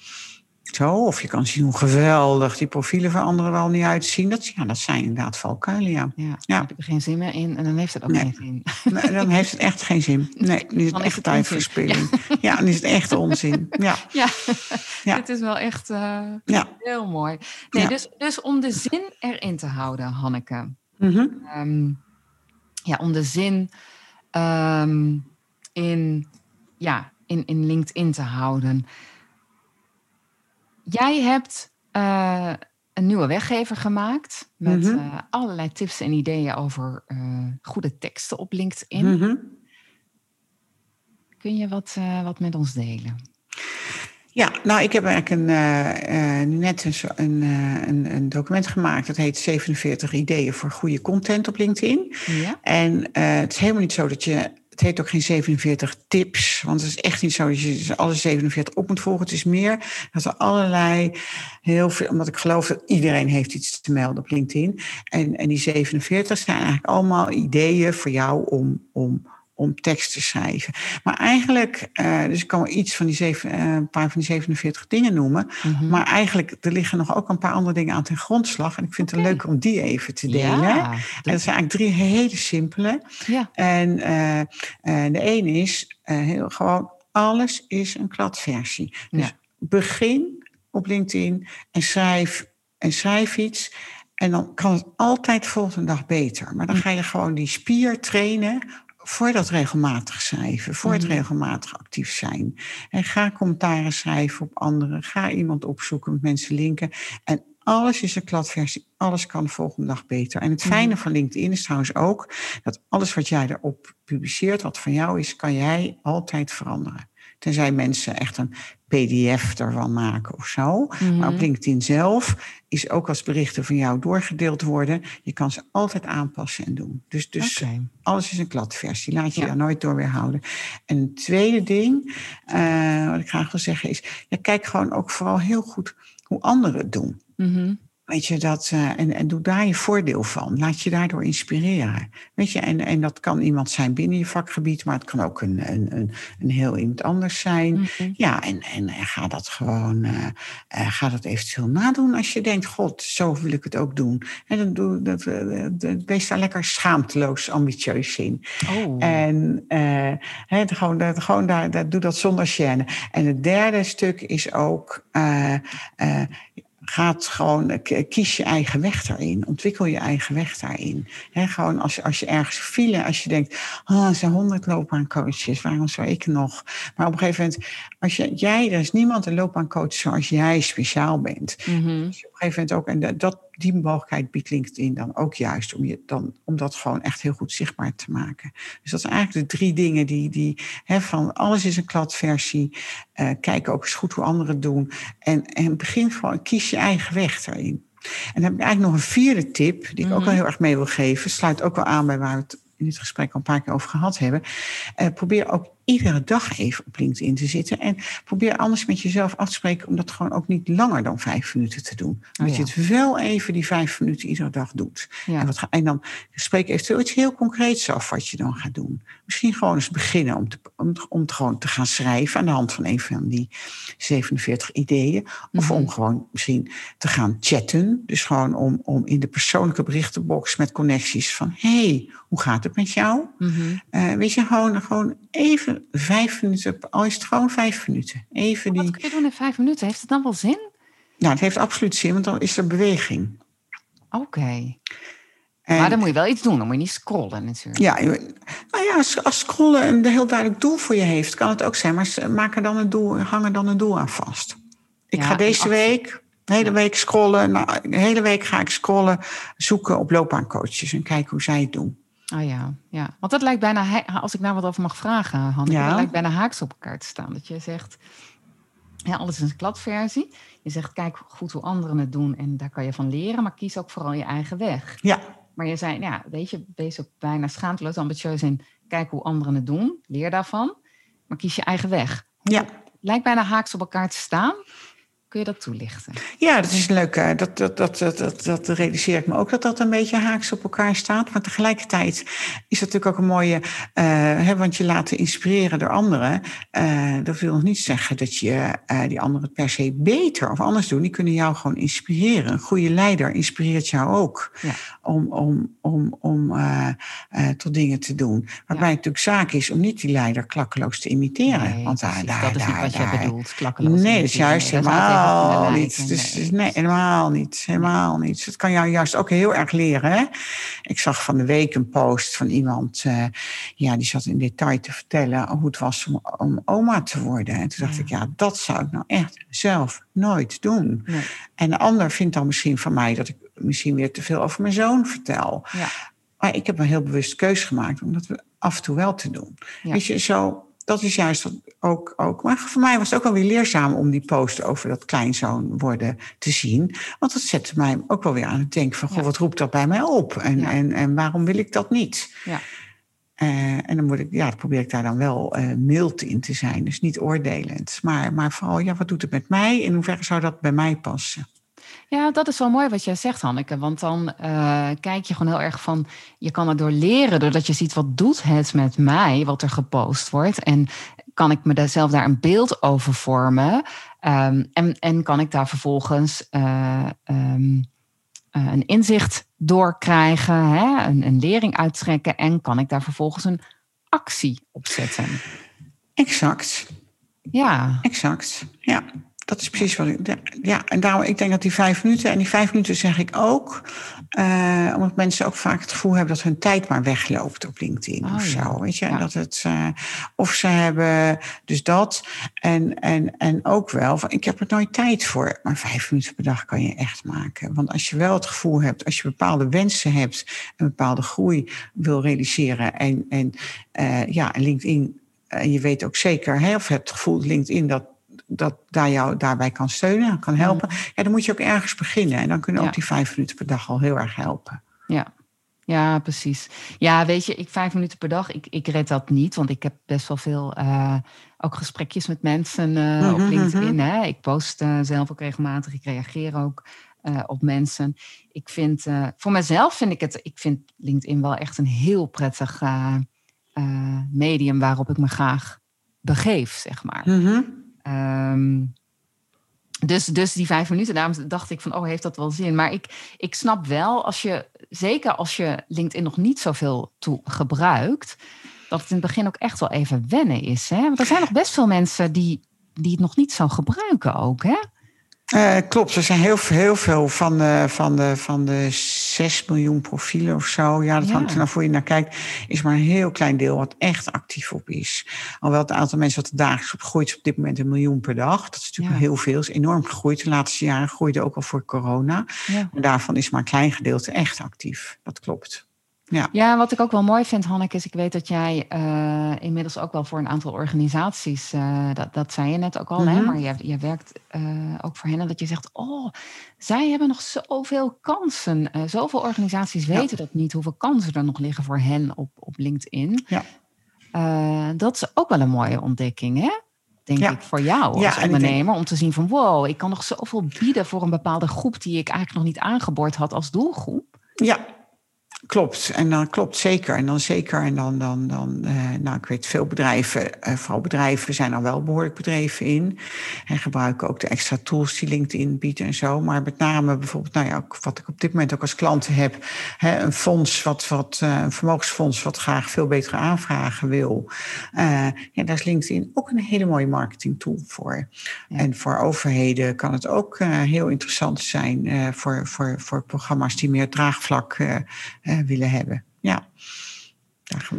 Zo, of je kan zien hoe geweldig die profielen van anderen wel niet uitzien. Dat, ja, dat zijn inderdaad valkuilen, ja. Ja, Ja. heb ik er geen zin meer in en dan heeft het ook Nee. geen zin. Nee, dan <laughs> heeft het echt geen zin. Nee, dan is het echt tijdverspilling. <laughs> Ja. dan is het echt onzin. Ja, <laughs> Ja, Ja. dit is wel echt ja. heel mooi. Nee, Ja. dus, dus om de zin erin te houden, Hanneke. Mhm. Ehm, ja, om de zin ehm, in, ja, in, in LinkedIn te houden. Jij hebt eh, een nieuwe weggever gemaakt met Mhm. eh, allerlei tips en ideeën over eh, goede teksten op LinkedIn. Mhm. Kun je wat, wat met ons delen? Ja, nou, ik heb eigenlijk een, net een, een, een, document gemaakt. Dat heet 47 ideeën voor goede content op LinkedIn. Ja? En het is helemaal niet zo dat je. Het heet ook geen 47 tips. Want het is echt niet zo dat je alle 47 op moet volgen. Het is meer dat er allerlei. Heel veel, omdat ik geloof dat iedereen heeft iets te melden op LinkedIn. En, en die 47 zijn eigenlijk allemaal ideeën voor jou om. om om tekst te schrijven. Maar eigenlijk, uh, dus ik kan wel iets van die zeven, uh, een paar van die 47 dingen noemen. Mhm. Maar eigenlijk, er liggen nog ook een paar andere dingen aan ten grondslag. En ik vind het leuk om die even te delen. Ja, En dat zijn eigenlijk drie hele simpele. ja. En eh, eh, de ene is eh, heel gewoon, alles is een kladversie. Dus Ja. begin op LinkedIn en schrijf, en schrijf iets. En dan kan het altijd de volgende dag beter. Maar dan Hm. ga je gewoon die spier trainen voor dat regelmatig schrijven, voor het Mhm. regelmatig actief zijn. En ga commentaren schrijven op anderen, ga iemand opzoeken, met mensen linken. En alles is een kladversie, alles kan de volgende dag beter. En het fijne van LinkedIn is trouwens ook dat alles wat jij erop publiceert, wat van jou is, kan jij altijd veranderen. Tenzij mensen echt een PDF ervan maken of zo. Maar op Mhm. LinkedIn zelf is ook als berichten van jou doorgedeeld worden. Je kan ze altijd aanpassen en doen. Dus, dus alles is een kladversie. Laat je Ja. daar nooit door weerhouden. En een tweede ding, eh, wat ik graag wil zeggen, is: ja, kijk gewoon ook vooral heel goed hoe anderen het doen. Mhm. Weet je, dat, eh, en, en doe daar je voordeel van. Laat je daardoor inspireren. Weet je, en, en dat kan iemand zijn binnen je vakgebied, maar het kan ook een, een, een, een heel iemand anders zijn. Mhm. Ja, en, en, en ga dat gewoon, eh, eh, ga dat eventueel nadoen als je denkt, god, zo wil ik het ook doen. En dan doe dat, wees daar lekker schaamteloos ambitieus in. Oh. En gewoon, dat, gewoon daar, dat, doe dat zonder gêne. En het derde stuk is ook. Gaat gewoon, eh, kies je eigen weg daarin. Ontwikkel je eigen weg daarin. Gewoon als je, als je ergens file, als je denkt, ah, er zijn honderd loopbaancoaches, waarom zou ik nog? Maar op een gegeven moment, als je, jij, er is niemand een loopbaancoach zoals jij speciaal bent. Mhm. Dus op een gegeven moment ook, en dat, die mogelijkheid biedt LinkedIn dan ook juist, om, je dan, om dat gewoon echt heel goed zichtbaar te maken. Dus dat zijn eigenlijk de drie dingen die, die hè, van alles is een kladversie. eh kijk ook eens goed hoe anderen het doen. En, en begin gewoon, kies je eigen weg daarin. En dan heb ik eigenlijk nog een vierde tip, die ik ook Mhm. wel heel erg mee wil geven. Sluit ook wel aan bij waar we het in dit gesprek al een paar keer over gehad hebben. Eh, probeer ook iedere dag even op LinkedIn te zitten. En probeer anders met jezelf af te spreken om dat gewoon ook niet langer dan vijf minuten te doen. Dat Oh ja. je het wel even die vijf minuten iedere dag doet. Ja. En, wat en dan spreek eventueel iets heel concreets af wat je dan gaat doen. Misschien gewoon eens beginnen om, te, om, om te gewoon te gaan schrijven aan de hand van een van die 47 ideeën. Of Mhm. om gewoon misschien te gaan chatten. Dus gewoon om, om in de persoonlijke berichtenbox met connecties van... hey, hoe gaat het met jou? Eh, weet je, gewoon, gewoon even vijf minuten, al is het gewoon vijf minuten. Even Wat die... kun je doen in vijf minuten? Heeft het dan wel zin? Nou, het heeft absoluut zin, want dan is er beweging. Oké. En- Maar dan moet je wel iets doen. Dan moet je niet scrollen natuurlijk. Ja, nou ja, als, als scrollen een heel duidelijk doel voor je heeft, kan het ook zijn. Maar maak er dan een doel, hang er dan een doel aan vast. Ik Ja, ga deze week, de hele week scrollen. Nou, de hele week ga ik scrollen, zoeken op loopbaancoaches en kijken hoe zij het doen. Oh ja, ja. Want dat lijkt bijna, als ik daar wat over mag vragen, Hanneke, Ja. dat lijkt bijna haaks op elkaar te staan. Dat je zegt, ja, alles is een kladversie. Je zegt, kijk goed hoe anderen het doen en daar kan je van leren, maar kies ook vooral je eigen weg. Ja, Maar je zei, ja, weet je, wees ook bijna schaamteloos ambitieus en kijk hoe anderen het doen, leer daarvan, maar kies je eigen weg. ja. Lijkt bijna haaks op elkaar te staan. Kun je dat toelichten? Ja, dat is leuk. eh, Dat, dat, dat, dat, dat, dat realiseer ik me ook dat dat een beetje haaks op elkaar staat. Maar tegelijkertijd is dat natuurlijk ook een mooie. eh, hè, want je laten inspireren door anderen. eh, dat wil nog niet zeggen dat je eh, die anderen het per se beter of anders doen. Die kunnen jou gewoon inspireren. Een goede leider inspireert jou ook Ja. om, om, om, om eh, eh, tot dingen te doen. Waarbij het natuurlijk zaak is om niet die leider klakkeloos te imiteren. Nee, want daar, precies. daar, dat is niet daar, wat daar- je bedoelt. Klakkeloos Nee, dat is juist tegen helemaal niet. Dus, Nee. dus nee, helemaal niet. Helemaal niet. Het kan jou juist ook heel erg leren. Hè? Ik zag van de week een post van iemand, eh, ja, die zat in detail te vertellen hoe het was om, om oma te worden. En toen dacht Ja. ik, ja, dat zou ik nou echt zelf nooit doen. Nee. En de ander vindt dan misschien van mij dat ik misschien weer te veel over mijn zoon vertel. Ja. Maar ik heb een heel bewust keus gemaakt om dat af en toe wel te doen. Ja. Weet je, zo, dat is juist ook, ook. Maar voor mij was het ook wel weer leerzaam om die post over dat kleinzoon worden te zien. Want dat zette mij ook wel weer aan het denken van, goh, Ja. wat roept dat bij mij op? En, Ja. en, en waarom wil ik dat niet? Ja. Eh, en dan, moet ik, ja, dan probeer ik daar dan wel eh mild in te zijn. Dus niet oordelend. Maar, maar vooral, ja, wat doet het met mij? In hoeverre zou dat bij mij passen? Ja, dat is wel mooi wat jij zegt, Hanneke. Want dan uh, kijk je gewoon heel erg van, je kan het door leren, doordat je ziet wat doet het met mij, wat er gepost wordt. En kan ik me zelf daar een beeld over vormen. Um, en, en kan ik daar vervolgens uh, um, uh, een inzicht door krijgen, hè? Een, een lering uittrekken. En kan ik daar vervolgens een actie op zetten. Exact. Ja. Exact. Ja dat is precies wat ik. Ja, en daarom, ik denk dat die vijf minuten, en die vijf minuten zeg ik ook, uh, omdat mensen ook vaak het gevoel hebben dat hun tijd maar wegloopt op LinkedIn oh, of zo. Weet je, ja. dat het, uh, of ze hebben dus dat. En, en, en ook wel van, ik heb er nooit tijd voor. Maar vijf minuten per dag kan je echt maken. Want als je wel het gevoel hebt, als je bepaalde wensen hebt, een bepaalde groei wil realiseren en, en uh, ja, LinkedIn. En je weet ook zeker, hè, of hebt het gevoel LinkedIn dat dat daar jou daarbij kan steunen, kan helpen. Ja, dan moet je ook ergens beginnen. En dan kunnen ook die vijf minuten per dag al heel erg helpen. Ja. Ja, precies. Ja, weet je, ik vijf minuten per dag, ik, ik red dat niet. Want ik heb best wel veel uh, ook gesprekjes met mensen uh, op mhm, LinkedIn. Mhm. Hè. Ik post uh, zelf ook regelmatig. Ik reageer ook op mensen. Ik vind, voor mezelf vind ik het, ik vind LinkedIn wel echt een heel prettig medium waarop ik me graag begeef, zeg maar. Mm Um, dus, dus die vijf minuten, daarom dacht ik van, oh, heeft dat wel zin? Maar ik, ik snap wel, als je, zeker als je LinkedIn nog niet zoveel toe gebruikt, dat het in het begin ook echt wel even wennen is. Hè? Want er zijn nog best veel mensen die, die het nog niet zo gebruiken ook, hè? Uh, klopt, er zijn heel, heel veel van de, van, de, van de 6 miljoen profielen of zo. Ja, dat ja. hangt er nou voor je naar kijkt. Is maar een heel klein deel wat echt actief op is. Alhoewel het aantal mensen wat er dagelijks op groeit is op dit moment een miljoen per dag. Dat is natuurlijk ja. heel veel. is enorm gegroeid. De laatste jaren groeide ook al voor corona. Ja. En daarvan is maar een klein gedeelte echt actief. Dat klopt. Ja. ja, wat ik ook wel mooi vind, Hanneke, is ik weet dat jij uh, inmiddels ook wel voor een aantal organisaties, uh, dat, dat zei je net ook al, mm -hmm. hè, maar jij, jij werkt uh, ook voor hen en dat je zegt, oh, zij hebben nog zoveel kansen. zoveel organisaties weten ja. dat niet, hoeveel kansen er nog liggen voor hen op, op LinkedIn. Ja. dat is ook wel een mooie ontdekking, hè? denk ja. ik, voor jou als ondernemer. Denk... Om te zien van, wow, ik kan nog zoveel bieden voor een bepaalde groep die ik eigenlijk nog niet aangeboord had als doelgroep. Ja, Klopt, en dan klopt zeker. En dan zeker, en dan, dan, dan uh, nou, ik weet veel bedrijven, uh, vooral bedrijven zijn er wel behoorlijk bedreven in. En gebruiken ook de extra tools die LinkedIn biedt en zo. Maar met name bijvoorbeeld, nou ja, wat ik op dit moment ook als klant heb, hè, een fonds, wat, wat, uh, een vermogensfonds, wat graag veel betere aanvragen wil. ja, daar is LinkedIn ook een hele mooie marketing tool voor. Ja. En voor overheden kan het ook heel interessant zijn voor, voor, voor programma's die meer draagvlak willen hebben. Ja,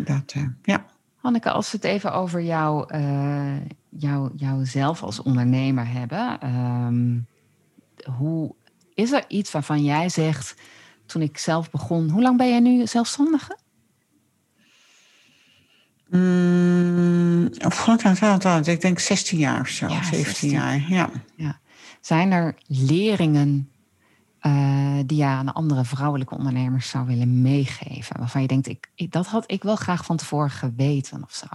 dat, uh, ja. Hanneke, als we het even over jou, uh, jou, jouzelf als ondernemer hebben. Um, hoe, is er iets waarvan jij zegt, toen ik zelf begon, hoe lang ben jij nu zelfstandige? Mm, ik denk 16 jaar of zo, ja, 17 16. jaar. Ja. ja. Zijn er leringen uh, die je aan andere vrouwelijke ondernemers zou willen meegeven? Waarvan je denkt, ik, ik, dat had ik wel graag van tevoren geweten of zo.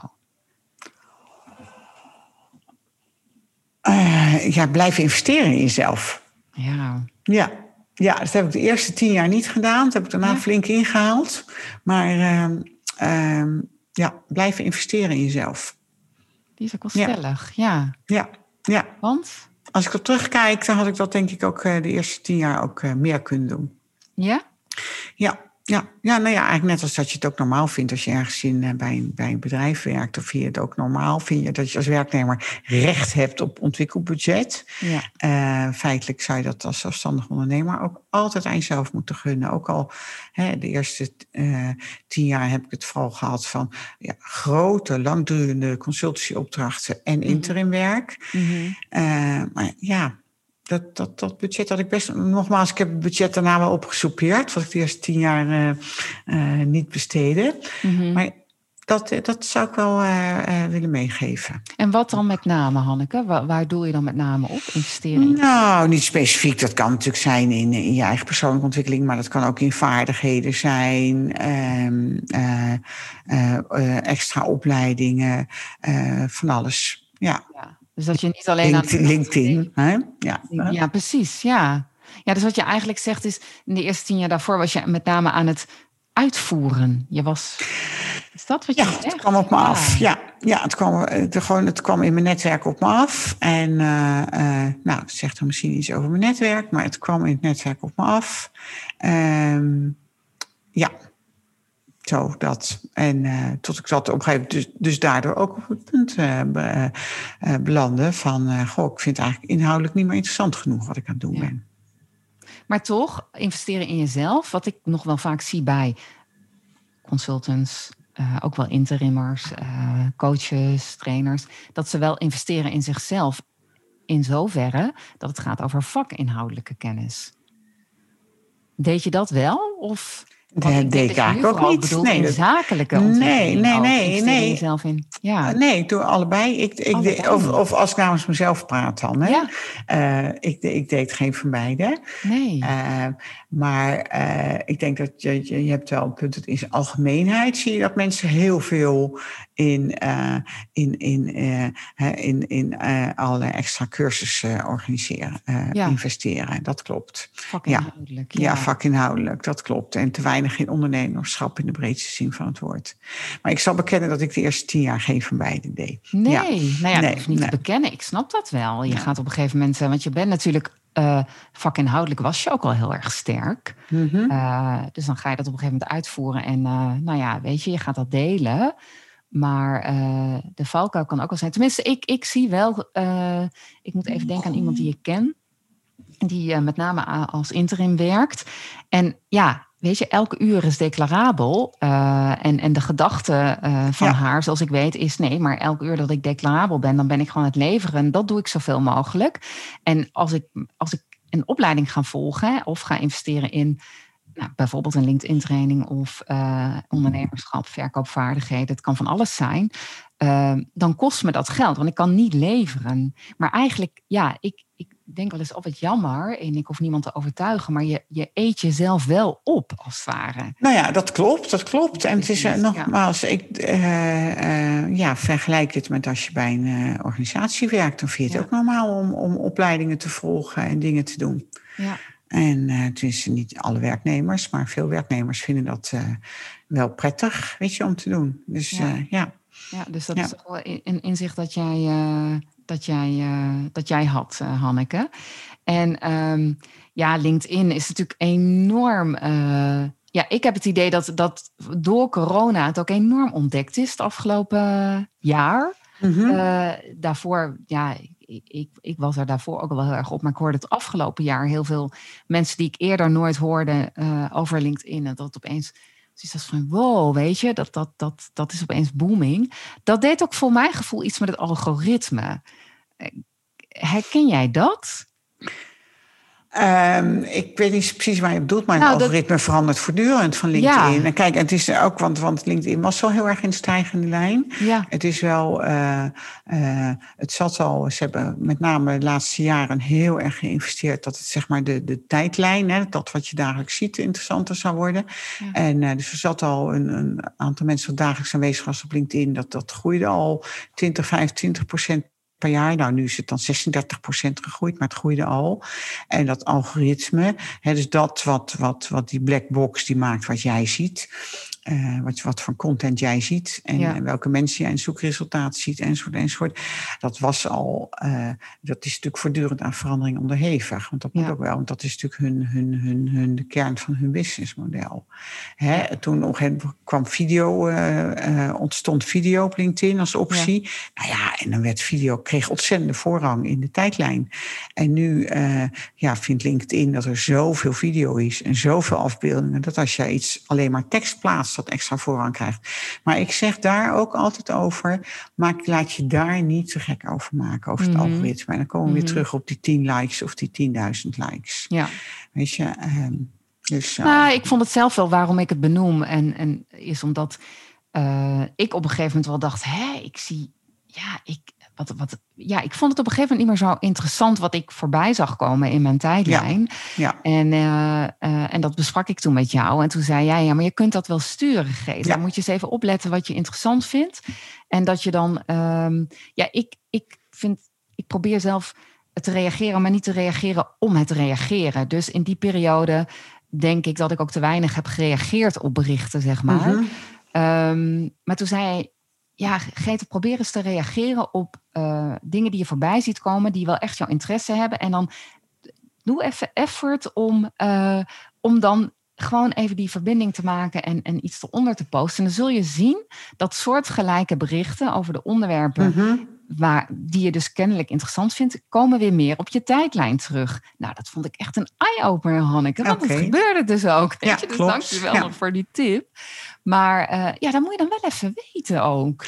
Uh, ja, blijven investeren in jezelf. Ja. Ja. Ja, dat heb ik de eerste tien jaar niet gedaan. Dat heb ik daarna ja. flink ingehaald. Maar uh, uh, ja, blijven investeren in jezelf. Die is ook wel stellig, ja. Ja, ja. Want? Als ik op terugkijk, dan had ik dat denk ik ook eh, de eerste tien jaar ook eh, meer kunnen doen. Ja? Ja, ja, ja, nou ja, eigenlijk net als dat je het ook normaal vindt als je ergens in, uh, bij, een, bij een bedrijf werkt. Of vind je het ook normaal, vind je dat je als werknemer recht hebt op ontwikkelbudget. Ja. Uh, feitelijk zou je dat als zelfstandig ondernemer ook altijd aan jezelf moeten gunnen. Ook al hè, de eerste uh, tien jaar heb ik het vooral gehad van ja, grote, langdurende consultancyopdrachten en interimwerk. Mm -hmm. maar ja, dat, dat, dat budget had ik best. Nogmaals, ik heb het budget daarna wel opgesoupeerd. Wat ik de eerste tien jaar uh, uh, niet besteden. Mm -hmm. Maar dat, dat zou ik wel uh, willen meegeven. En wat dan met name, Hanneke? Waar, waar doe je dan met name op? Investeringen? Nou, niet specifiek. Dat kan natuurlijk zijn in, in je eigen persoonlijke ontwikkeling. Maar dat kan ook in vaardigheden zijn. extra opleidingen. van alles. Ja. ja. Dus dat je niet alleen LinkedIn, aan LinkedIn hè? Ja. ja, precies, ja. Ja, dus wat je eigenlijk zegt is, in de eerste tien jaar daarvoor was je met name aan het uitvoeren. Je was. Is dat wat je ja, zegt? het kwam op me af. Ja, ja het, kwam, het, gewoon, het kwam in mijn netwerk op me af. En uh, uh, nou, het zegt dan misschien iets over mijn netwerk, maar het kwam in het netwerk op me af. Um, ja, zo dat. En uh, tot ik zat op een gegeven moment, dus, dus daardoor ook op het punt uh, be, uh, belanden van, goh, ik vind het eigenlijk inhoudelijk niet meer interessant genoeg wat ik aan het doen ja. ben. Maar toch, investeren in jezelf, wat ik nog wel vaak zie bij consultants, ook wel interimmers, coaches, trainers, dat ze wel investeren in zichzelf in zoverre dat het gaat over vakinhoudelijke kennis. Deed je dat wel? Of? Dat deed ik eigenlijk ook niet. Nee, in zakelijke nee, nee, nee, nee. Jezelf in. Ja. Nee, ik doe allebei. Ik, ik allebei. Deed, of, of als ik namens mezelf praat dan. Hè. Ja. Uh, ik, ik deed geen van beide. Nee. Uh, maar uh, ik denk dat je, je, je hebt wel een punt. Dat in zijn algemeenheid zie je dat mensen heel veel in, in, in, in, in allerlei extra cursussen organiseren, ja. investeren. Dat klopt. Vakinhoudelijk. Ja. ja, vakinhoudelijk, dat klopt. En te weinig in ondernemerschap in de breedste zin van het woord. Maar ik zal bekennen dat ik de eerste tien jaar geen van beide deed. Nee, ja. nou ja, nee, dat is niet nee. te bekennen. Ik snap dat wel. Je ja. gaat op een gegeven moment, want je bent natuurlijk uh, vakinhoudelijk was je ook al heel erg sterk. Mm -hmm. uh, dus dan ga je dat op een gegeven moment uitvoeren. En uh, nou ja, weet je, je gaat dat delen. Maar de valkuil kan ook wel zijn. Tenminste, ik, ik zie wel. ik moet even denken aan iemand die ik ken. Die met name als interim werkt. En ja, weet je, elke uur is declarabel. En, en de gedachte van Ja. haar, zoals ik weet, is nee, maar elke uur dat ik declarabel ben, dan ben ik gewoon het leveren. En dat doe ik zoveel mogelijk. En als ik, als ik een opleiding ga volgen of ga investeren in nou, bijvoorbeeld een LinkedIn-training of uh, ondernemerschap, verkoopvaardigheden, het kan van alles zijn. Uh, dan kost me dat geld, want ik kan niet leveren. Maar eigenlijk, ja, ik, ik denk wel eens of het jammer, en ik hoef niemand te overtuigen, maar je, je eet jezelf wel op, als het ware. Nou ja, dat klopt, dat klopt. En het is uh, Ja. nogmaals, ik uh, ja, vergelijk het met als je bij een organisatie werkt, dan vind je het Ja. ook normaal om, om opleidingen te volgen en dingen te doen. Ja. En uh, het is niet alle werknemers, maar veel werknemers vinden dat uh, wel prettig, weet je, om te doen. Dus Ja. uh, ja. Ja, dus dat Ja. is wel een inzicht dat jij, dat jij, dat jij had, Hanneke. En um, ja, LinkedIn is natuurlijk enorm. Ja, ik heb het idee dat, dat door corona het ook enorm ontdekt is het afgelopen jaar. Mm -hmm. Uh, daarvoor, ja, ik, ik, was er daarvoor ook wel heel erg op, maar ik hoorde het afgelopen jaar heel veel mensen die ik eerder nooit hoorde uh, over LinkedIn. En dat opeens dus dat van wow, weet je, dat, dat, dat, dat is opeens booming. Dat deed ook voor mijn gevoel iets met het algoritme. Herken jij dat? Um, ik weet niet precies waar je bedoelt, maar nou, het algoritme dat... verandert voortdurend van LinkedIn. Ja. En kijk, het is ook, want, want LinkedIn was zo heel erg in de stijgende lijn. Ja. Het is wel, uh, uh, het zat al, ze hebben met name de laatste jaren heel erg geïnvesteerd dat het zeg maar de, de tijdlijn, hè, dat wat je dagelijks ziet, interessanter zou worden. Ja. En uh, dus er zat al een, een aantal mensen dat dagelijks aanwezig was op LinkedIn, dat, dat groeide al 20, 25 procent per jaar. Nou, nu is het dan 36 procent gegroeid, maar het groeide al. En dat algoritme, hè, dus dat wat, wat, wat die black box die maakt wat jij ziet, uh, wat, wat voor content jij ziet en, Ja. en welke mensen jij in zoekresultaten ziet, enzovoort, enzovoort. Dat was al, uh, dat is natuurlijk voortdurend aan verandering onderhevig. Want dat moet Ja. ook wel, want dat is natuurlijk hun, hun, hun, hun, de kern van hun businessmodel. Hè, toen op een kwam video, uh, ontstond video op LinkedIn als optie. Nou ja, en dan werd video, kreeg ontzettende voorrang in de tijdlijn. En nu ja, vindt LinkedIn dat er zoveel video is en zoveel afbeeldingen, dat als jij iets alleen maar tekst plaatst, dat extra voorrang krijgt. Maar ik zeg daar ook altijd over, maak, laat je daar niet te gek over maken, over het Mhm. algoritme. En dan komen we Mhm. weer terug op die 10 likes of die 10.000 likes. Ja. Weet je, ehm, dus... uh, Nou, ik vond het zelf wel waarom ik het benoem. En, en is omdat uh, ik op een gegeven moment wel dacht: hé, ik zie. Ja, ik, wat, wat, ja, ik vond het op een gegeven moment niet meer zo interessant wat ik voorbij zag komen in mijn tijdlijn. Ja. En, uh, uh, en dat besprak ik toen met jou. En toen zei jij, ja, maar je kunt dat wel sturen. Ja. Dan moet je eens even opletten wat je interessant vindt. En dat je dan, um, ja, ik, ik vind, ik probeer zelf te reageren, maar niet te reageren om het reageren. Dus in die periode denk ik dat ik ook te weinig heb gereageerd op berichten, zeg maar. Mhm. Ehm, maar toen zei hij, ja, Grete, probeer eens te reageren op eh, dingen die je voorbij ziet komen, die wel echt jouw interesse hebben. En dan doe even effort om, eh, om dan gewoon even die verbinding te maken en, en iets eronder te posten. En dan zul je zien dat soortgelijke berichten over de onderwerpen Mhm. waar, die je dus kennelijk interessant vindt, komen weer meer op je tijdlijn terug. Nou, dat vond ik echt een eye-opener, Hanneke. Want dat gebeurde dus ook. Weet Ja, je? <laughs> Dus klopt. je wel Ja. nog voor die tip. Maar eh, ja, dat moet je dan wel even weten ook.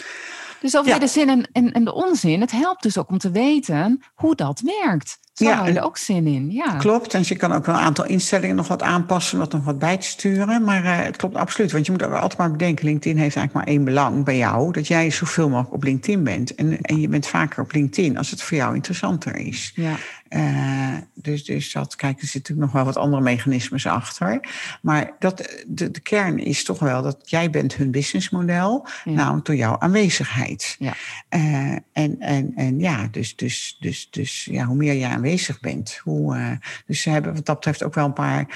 Dus over Ja. de zin en, en, en de onzin. Het helpt dus ook om te weten hoe dat werkt. Zo Ja, hou je er ook zin in. Ja. Klopt, en je kan ook wel een aantal instellingen nog wat aanpassen, wat nog wat bij te sturen. Maar eh, het klopt absoluut, want je moet ook altijd maar bedenken, LinkedIn heeft eigenlijk maar één belang bij jou, dat jij zoveel mogelijk op LinkedIn bent. En, en je bent vaker op LinkedIn als het voor jou interessanter is. Ja. Eh, dus, dus dat, kijk, er zitten natuurlijk nog wel wat andere mechanismes achter. Maar dat, de, de kern is toch wel dat jij bent hun businessmodel, Ja. namelijk door jouw aanwezigheid. Ja. Eh, en, en, en ja, dus, dus, dus, dus ja, hoe meer je aanwezig bent, hoe. eh, dus ze hebben wat dat betreft ook wel een paar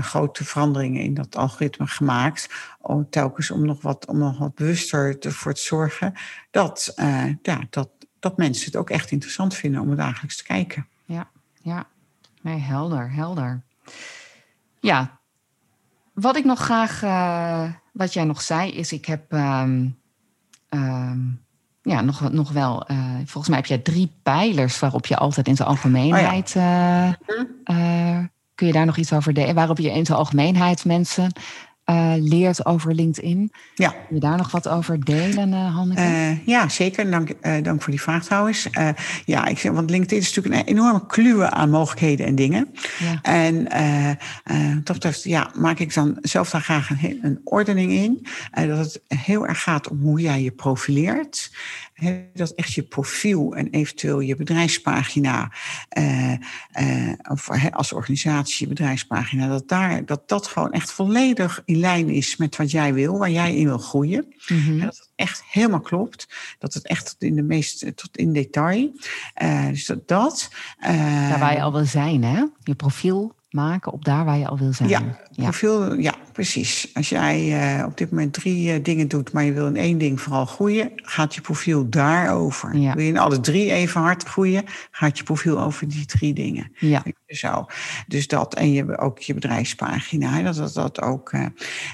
grote veranderingen in dat algoritme gemaakt. Om, telkens om nog wat, om nog wat bewuster ervoor te zorgen dat, ja, dat, dat mensen het ook echt interessant vinden om er dagelijks te kijken. Ja, nee, helder, helder. Ja, wat ik nog graag, eh, wat jij nog zei, is ik heb ehm, ehm, ja, nog, nog wel, eh, volgens mij heb jij drie pijlers waarop je altijd in zijn algemeenheid, eh, eh, kun je daar nog iets over delen, waarop je in zijn algemeenheid mensen eh, leert over LinkedIn. Ja. Kun je daar nog wat over delen, eh, Hanneke? Eh, ja, zeker. Dank, dank voor die vraag trouwens. Ja, ik want LinkedIn is natuurlijk een enorme kluwe aan mogelijkheden en dingen. ja. En dat betreft, ja, maak ik dan zelf daar graag een, een ordening in. Dat het heel erg gaat om hoe jij je profileert. Dat echt je profiel en eventueel je bedrijfspagina, eh, eh, of als organisatie je bedrijfspagina, dat, daar, dat dat gewoon echt volledig in lijn is met wat jij wil, waar jij in wil groeien. En dat het echt helemaal klopt. Dat het echt tot in de meest tot in detail. Eh, dus dat. dat eh, Daar waar je al wil zijn, hè? Je profiel maken op daar waar je al wil zijn. Ja, profiel, ja, precies. Als jij eh, op dit moment drie eh, dingen doet, maar je wil in één ding vooral groeien, gaat je profiel daarover. Ja. Wil je in alle drie even hard groeien, gaat je profiel over die drie dingen. ja. Zo. Dus dat en je, ook je bedrijfspagina. Dat, dat, dat ook. eh,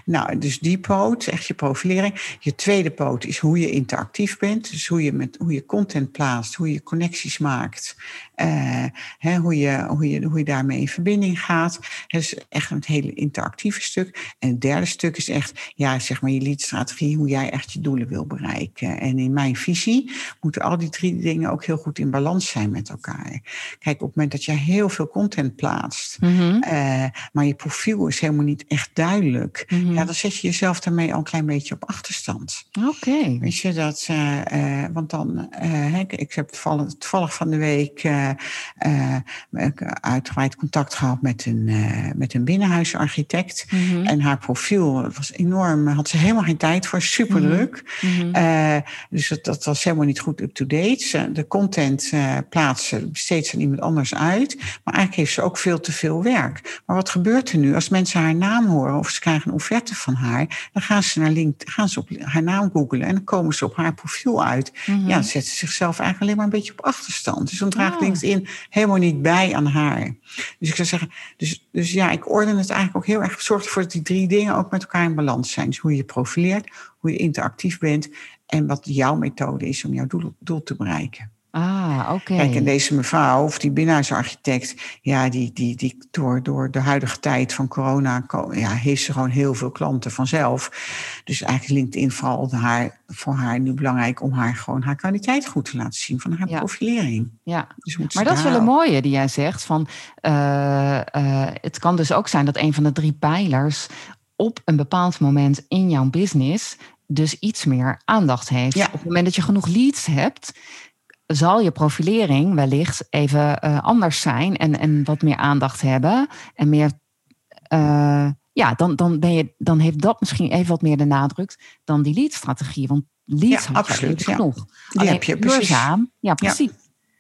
nou, dus die poot, echt je profilering. Je tweede poot is hoe je interactief bent. Dus hoe je, met, hoe je content plaatst, hoe je connecties maakt. Eh, hè, hoe, je, hoe, je, hoe je daarmee in verbinding gaat. Dus echt een hele interactieve stuk. En het derde stuk is echt, ja, zeg maar je leadstrategie, hoe jij echt je doelen wil bereiken. En in mijn visie moeten al die drie dingen ook heel goed in balans zijn met elkaar. Kijk, op het moment dat je heel veel content plaatst, Mhm. eh, maar je profiel is helemaal niet echt duidelijk, Mhm. ja, dan zet je jezelf daarmee al een klein beetje op achterstand. Oké. Weet je dat? eh, want dan, ik- ik heb toevallig, toevallig van de week uitgebreid contact gehad met een, eh, met een binnenhuisarchitect. Mhm. En haar profiel was enorm, had ze helemaal geen tijd voor, super druk. Mhm. Eh, dus dat, dat was helemaal niet goed up-to-date. De content eh plaatsen besteedt ze aan iemand anders uit. Maar eigenlijk heeft ze ook veel te veel werk. Maar wat gebeurt er nu? Als mensen haar naam horen of ze krijgen een offerte van haar, dan gaan ze naar LinkedIn, gaan ze op haar naam googlen en dan komen ze op haar profiel uit. Mhm. Ja, dan zetten ze zichzelf eigenlijk alleen maar een beetje op achterstand. Dus dan draagt Ah. LinkedIn helemaal niet bij aan haar. Dus ik zou zeggen, dus, dus ja, ik orden het eigenlijk ook heel erg. Zorg ervoor dat die drie dingen ook met elkaar in balans zijn. Dus hoe je profileert, hoe je interactief bent en wat jouw methode is om jouw doel, doel te bereiken. Ah, oké. Kijk, en deze mevrouw, of die binnenhuisarchitect, ja, die, die, die door, door de huidige tijd van corona ja, heeft ze gewoon heel veel klanten vanzelf. Dus eigenlijk LinkedIn vooral haar, voor haar nu belangrijk om haar gewoon haar kwaliteit goed te laten zien van haar Ja. profilering. Ja. Dus Maar dat is wel een mooie die jij zegt. Van, eh, eh, het kan dus ook zijn dat een van de drie pijlers op een bepaald moment in jouw business dus iets meer aandacht heeft. Ja. Op het moment dat je genoeg leads hebt, zal je profilering wellicht even eh, anders zijn en, en wat meer aandacht hebben en meer. Ja, dan, dan, ben je, dan heeft dat misschien even wat meer de nadruk dan die lead-strategie. Want leads Ja, absoluut, ja. genoeg. Die heb je, precies. duurzaam. Ja, precies.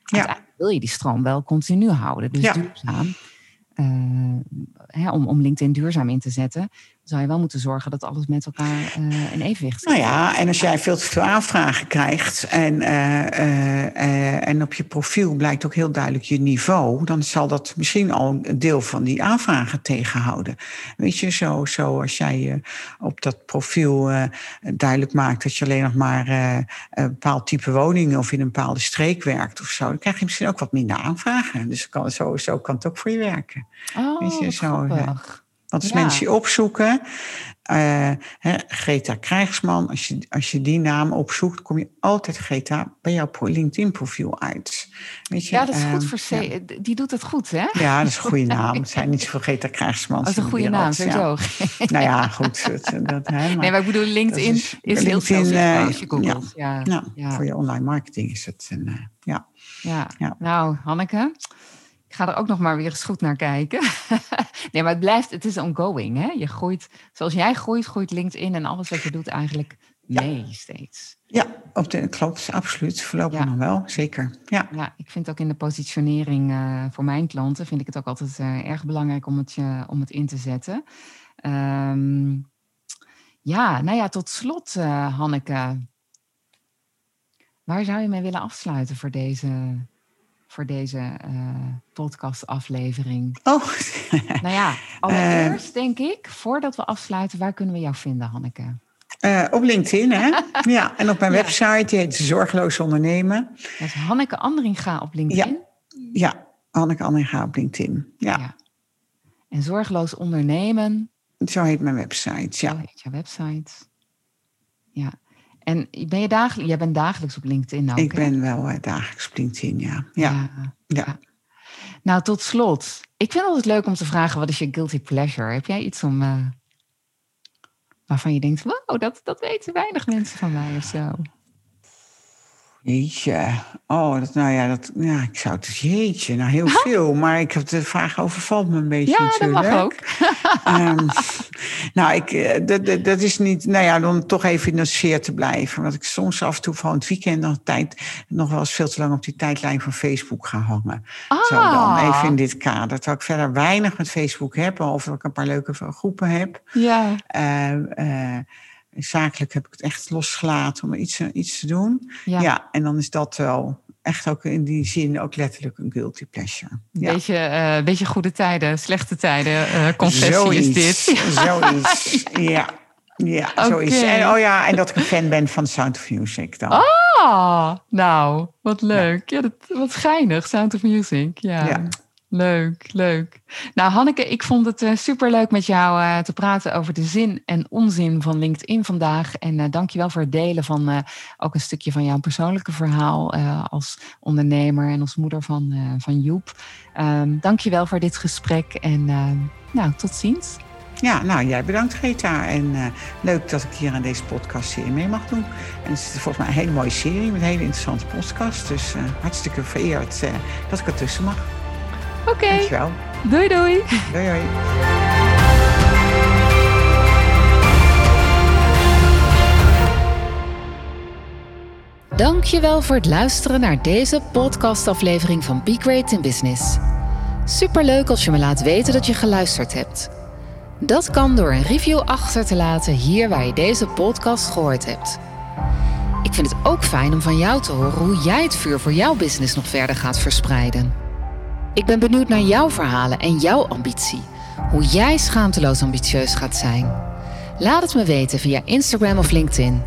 Ja. Uite- wil je die stroom wel continu houden. Dus duurzaam. Uh, hè, om, om LinkedIn duurzaam in te zetten, zou je wel moeten zorgen dat alles met elkaar uh, in evenwicht staat. Nou ja, en als jij veel te veel aanvragen krijgt en, uh, en op je profiel blijkt ook heel duidelijk je niveau, dan zal dat misschien al een deel van die aanvragen tegenhouden. Weet je, zo, zo als jij op dat profiel duidelijk maakt dat je alleen nog maar een bepaald type woningen of in een bepaalde streek werkt of zo, dan krijg je misschien ook wat minder aanvragen. Dus kan, zo, zo kan het ook voor je werken. Oh, Weet je, zo, want als mensen je opzoeken, uh, Greta Krijgsman, als je, als je die naam opzoekt, kom je altijd Greta bij jouw LinkedIn-profiel uit. Weet je, ja, dat is goed ehm, voor ja. Die doet het goed, hè? Ja, dat is een goede <laughs> naam. Het zijn niet zoveel Greta Krijgsman. Dat is een goede naam, sowieso. nou ja, goed. Dat, dat, <laughs> maar, nee, maar ik bedoel, LinkedIn is, is heel veel uh, als je googelt. Ja, ja, voor je online marketing is het. Een, ja. Ja. nou Hanneke, ga er ook nog maar weer eens goed naar kijken. <laughs> nee, maar het blijft, het is ongoing. Hè? Je groeit, zoals jij groeit, groeit LinkedIn en alles wat je doet eigenlijk mee steeds. Ja, op de, klopt, absoluut. Voorlopig nog wel, zeker. Ja. ja, ik vind ook in de positionering uh, voor mijn klanten, vind ik het ook altijd uh, erg belangrijk om het, uh, om het in te zetten. Um, ja, nou ja, tot slot, Hanneke. Waar zou je mee willen afsluiten voor deze voor deze uh, podcastaflevering. Oh. <laughs> nou ja, allereerst uh, denk ik, voordat we afsluiten, waar kunnen we jou vinden, Hanneke? Uh, op LinkedIn, hè? <laughs> ja, en op mijn website, die heet Zorgeloos Ondernemen. Dat is Hanneke Anderinga op LinkedIn? Ja, ja Hanneke Anderinga op LinkedIn, ja. ja. En Zorgeloos Ondernemen? Zo heet mijn website, ja. Zo heet jouw website. Ja. En ben je dagelijks, jij bent dagelijks op LinkedIn ook, Ik ben wel uh, dagelijks op LinkedIn, ja. Ja. ja. Nou, tot slot. Ik vind het altijd leuk om te vragen, wat is je guilty pleasure? Heb jij iets om, uh, waarvan je denkt, wow, dat, dat weten weinig mensen van mij of zo? Jeetje. Oh, dat, nou ja, dat, ja, ik zou het jeetje, nou heel veel. Maar ik heb de vraag overvalt me een beetje ja, natuurlijk. dat mag ook. um, <laughs> nou, ik, eh, dat, dat, is niet, nou ja, dan toch even in de sfeer te blijven. Want ik soms af en toe van het weekend nog, tijd, nog wel eens veel te lang op die tijdlijn van Facebook ga hangen. Ah. Zo dan even in dit kader. Terwijl ik verder weinig met Facebook heb, behalve dat ik een paar leuke groepen heb. Ja. Uh, uh, zakelijk heb ik het echt losgelaten om iets, iets te doen. Ja. en dan is dat wel echt ook in die zin ook letterlijk een guilty pleasure. Ja. Beetje, uh, beetje goede tijden, slechte tijden, uh, confessie zoiets, is dit. <laughs> Zoiets, ja. Ja, okay. zoiets. En, oh ja, en dat ik een fan ben van Sound of Music dan. Ah, nou, wat leuk. Ja, dat, wat geinig, Sound of Music. Ja. ja. Leuk, leuk. Nou, Hanneke, ik vond het uh, eh, super leuk met jou uh, te praten over de zin en onzin van LinkedIn vandaag. En je wel voor het delen van ook een stukje van jouw persoonlijke verhaal als ondernemer en als moeder van, van Joep. Um, dank je wel voor dit gesprek en nou, tot ziens. Ja, nou, jij bedankt Greta. En leuk dat ik hier aan deze podcast serie mee mag doen. En het is volgens mij een hele mooie serie met een hele interessante podcast. Dus hartstikke vereerd dat ik ertussen mag. Oké. Okay. Dankjewel. Doei doei. Doei doei. Dankjewel voor het luisteren naar deze podcastaflevering van Be Great in Business. Superleuk als je me laat weten dat je geluisterd hebt. Dat kan door een review achter te laten hier waar je deze podcast gehoord hebt. Ik vind het ook fijn om van jou te horen hoe jij het vuur voor jouw business nog verder gaat verspreiden. Ik ben benieuwd naar jouw verhalen en jouw ambitie. Hoe jij schaamteloos ambitieus gaat zijn. Laat het me weten via Instagram of LinkedIn.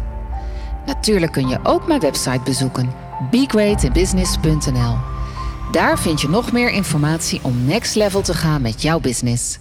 Natuurlijk kun je ook mijn website bezoeken: begreatinbusiness.nl. Daar vind je nog meer informatie om next level te gaan met jouw business.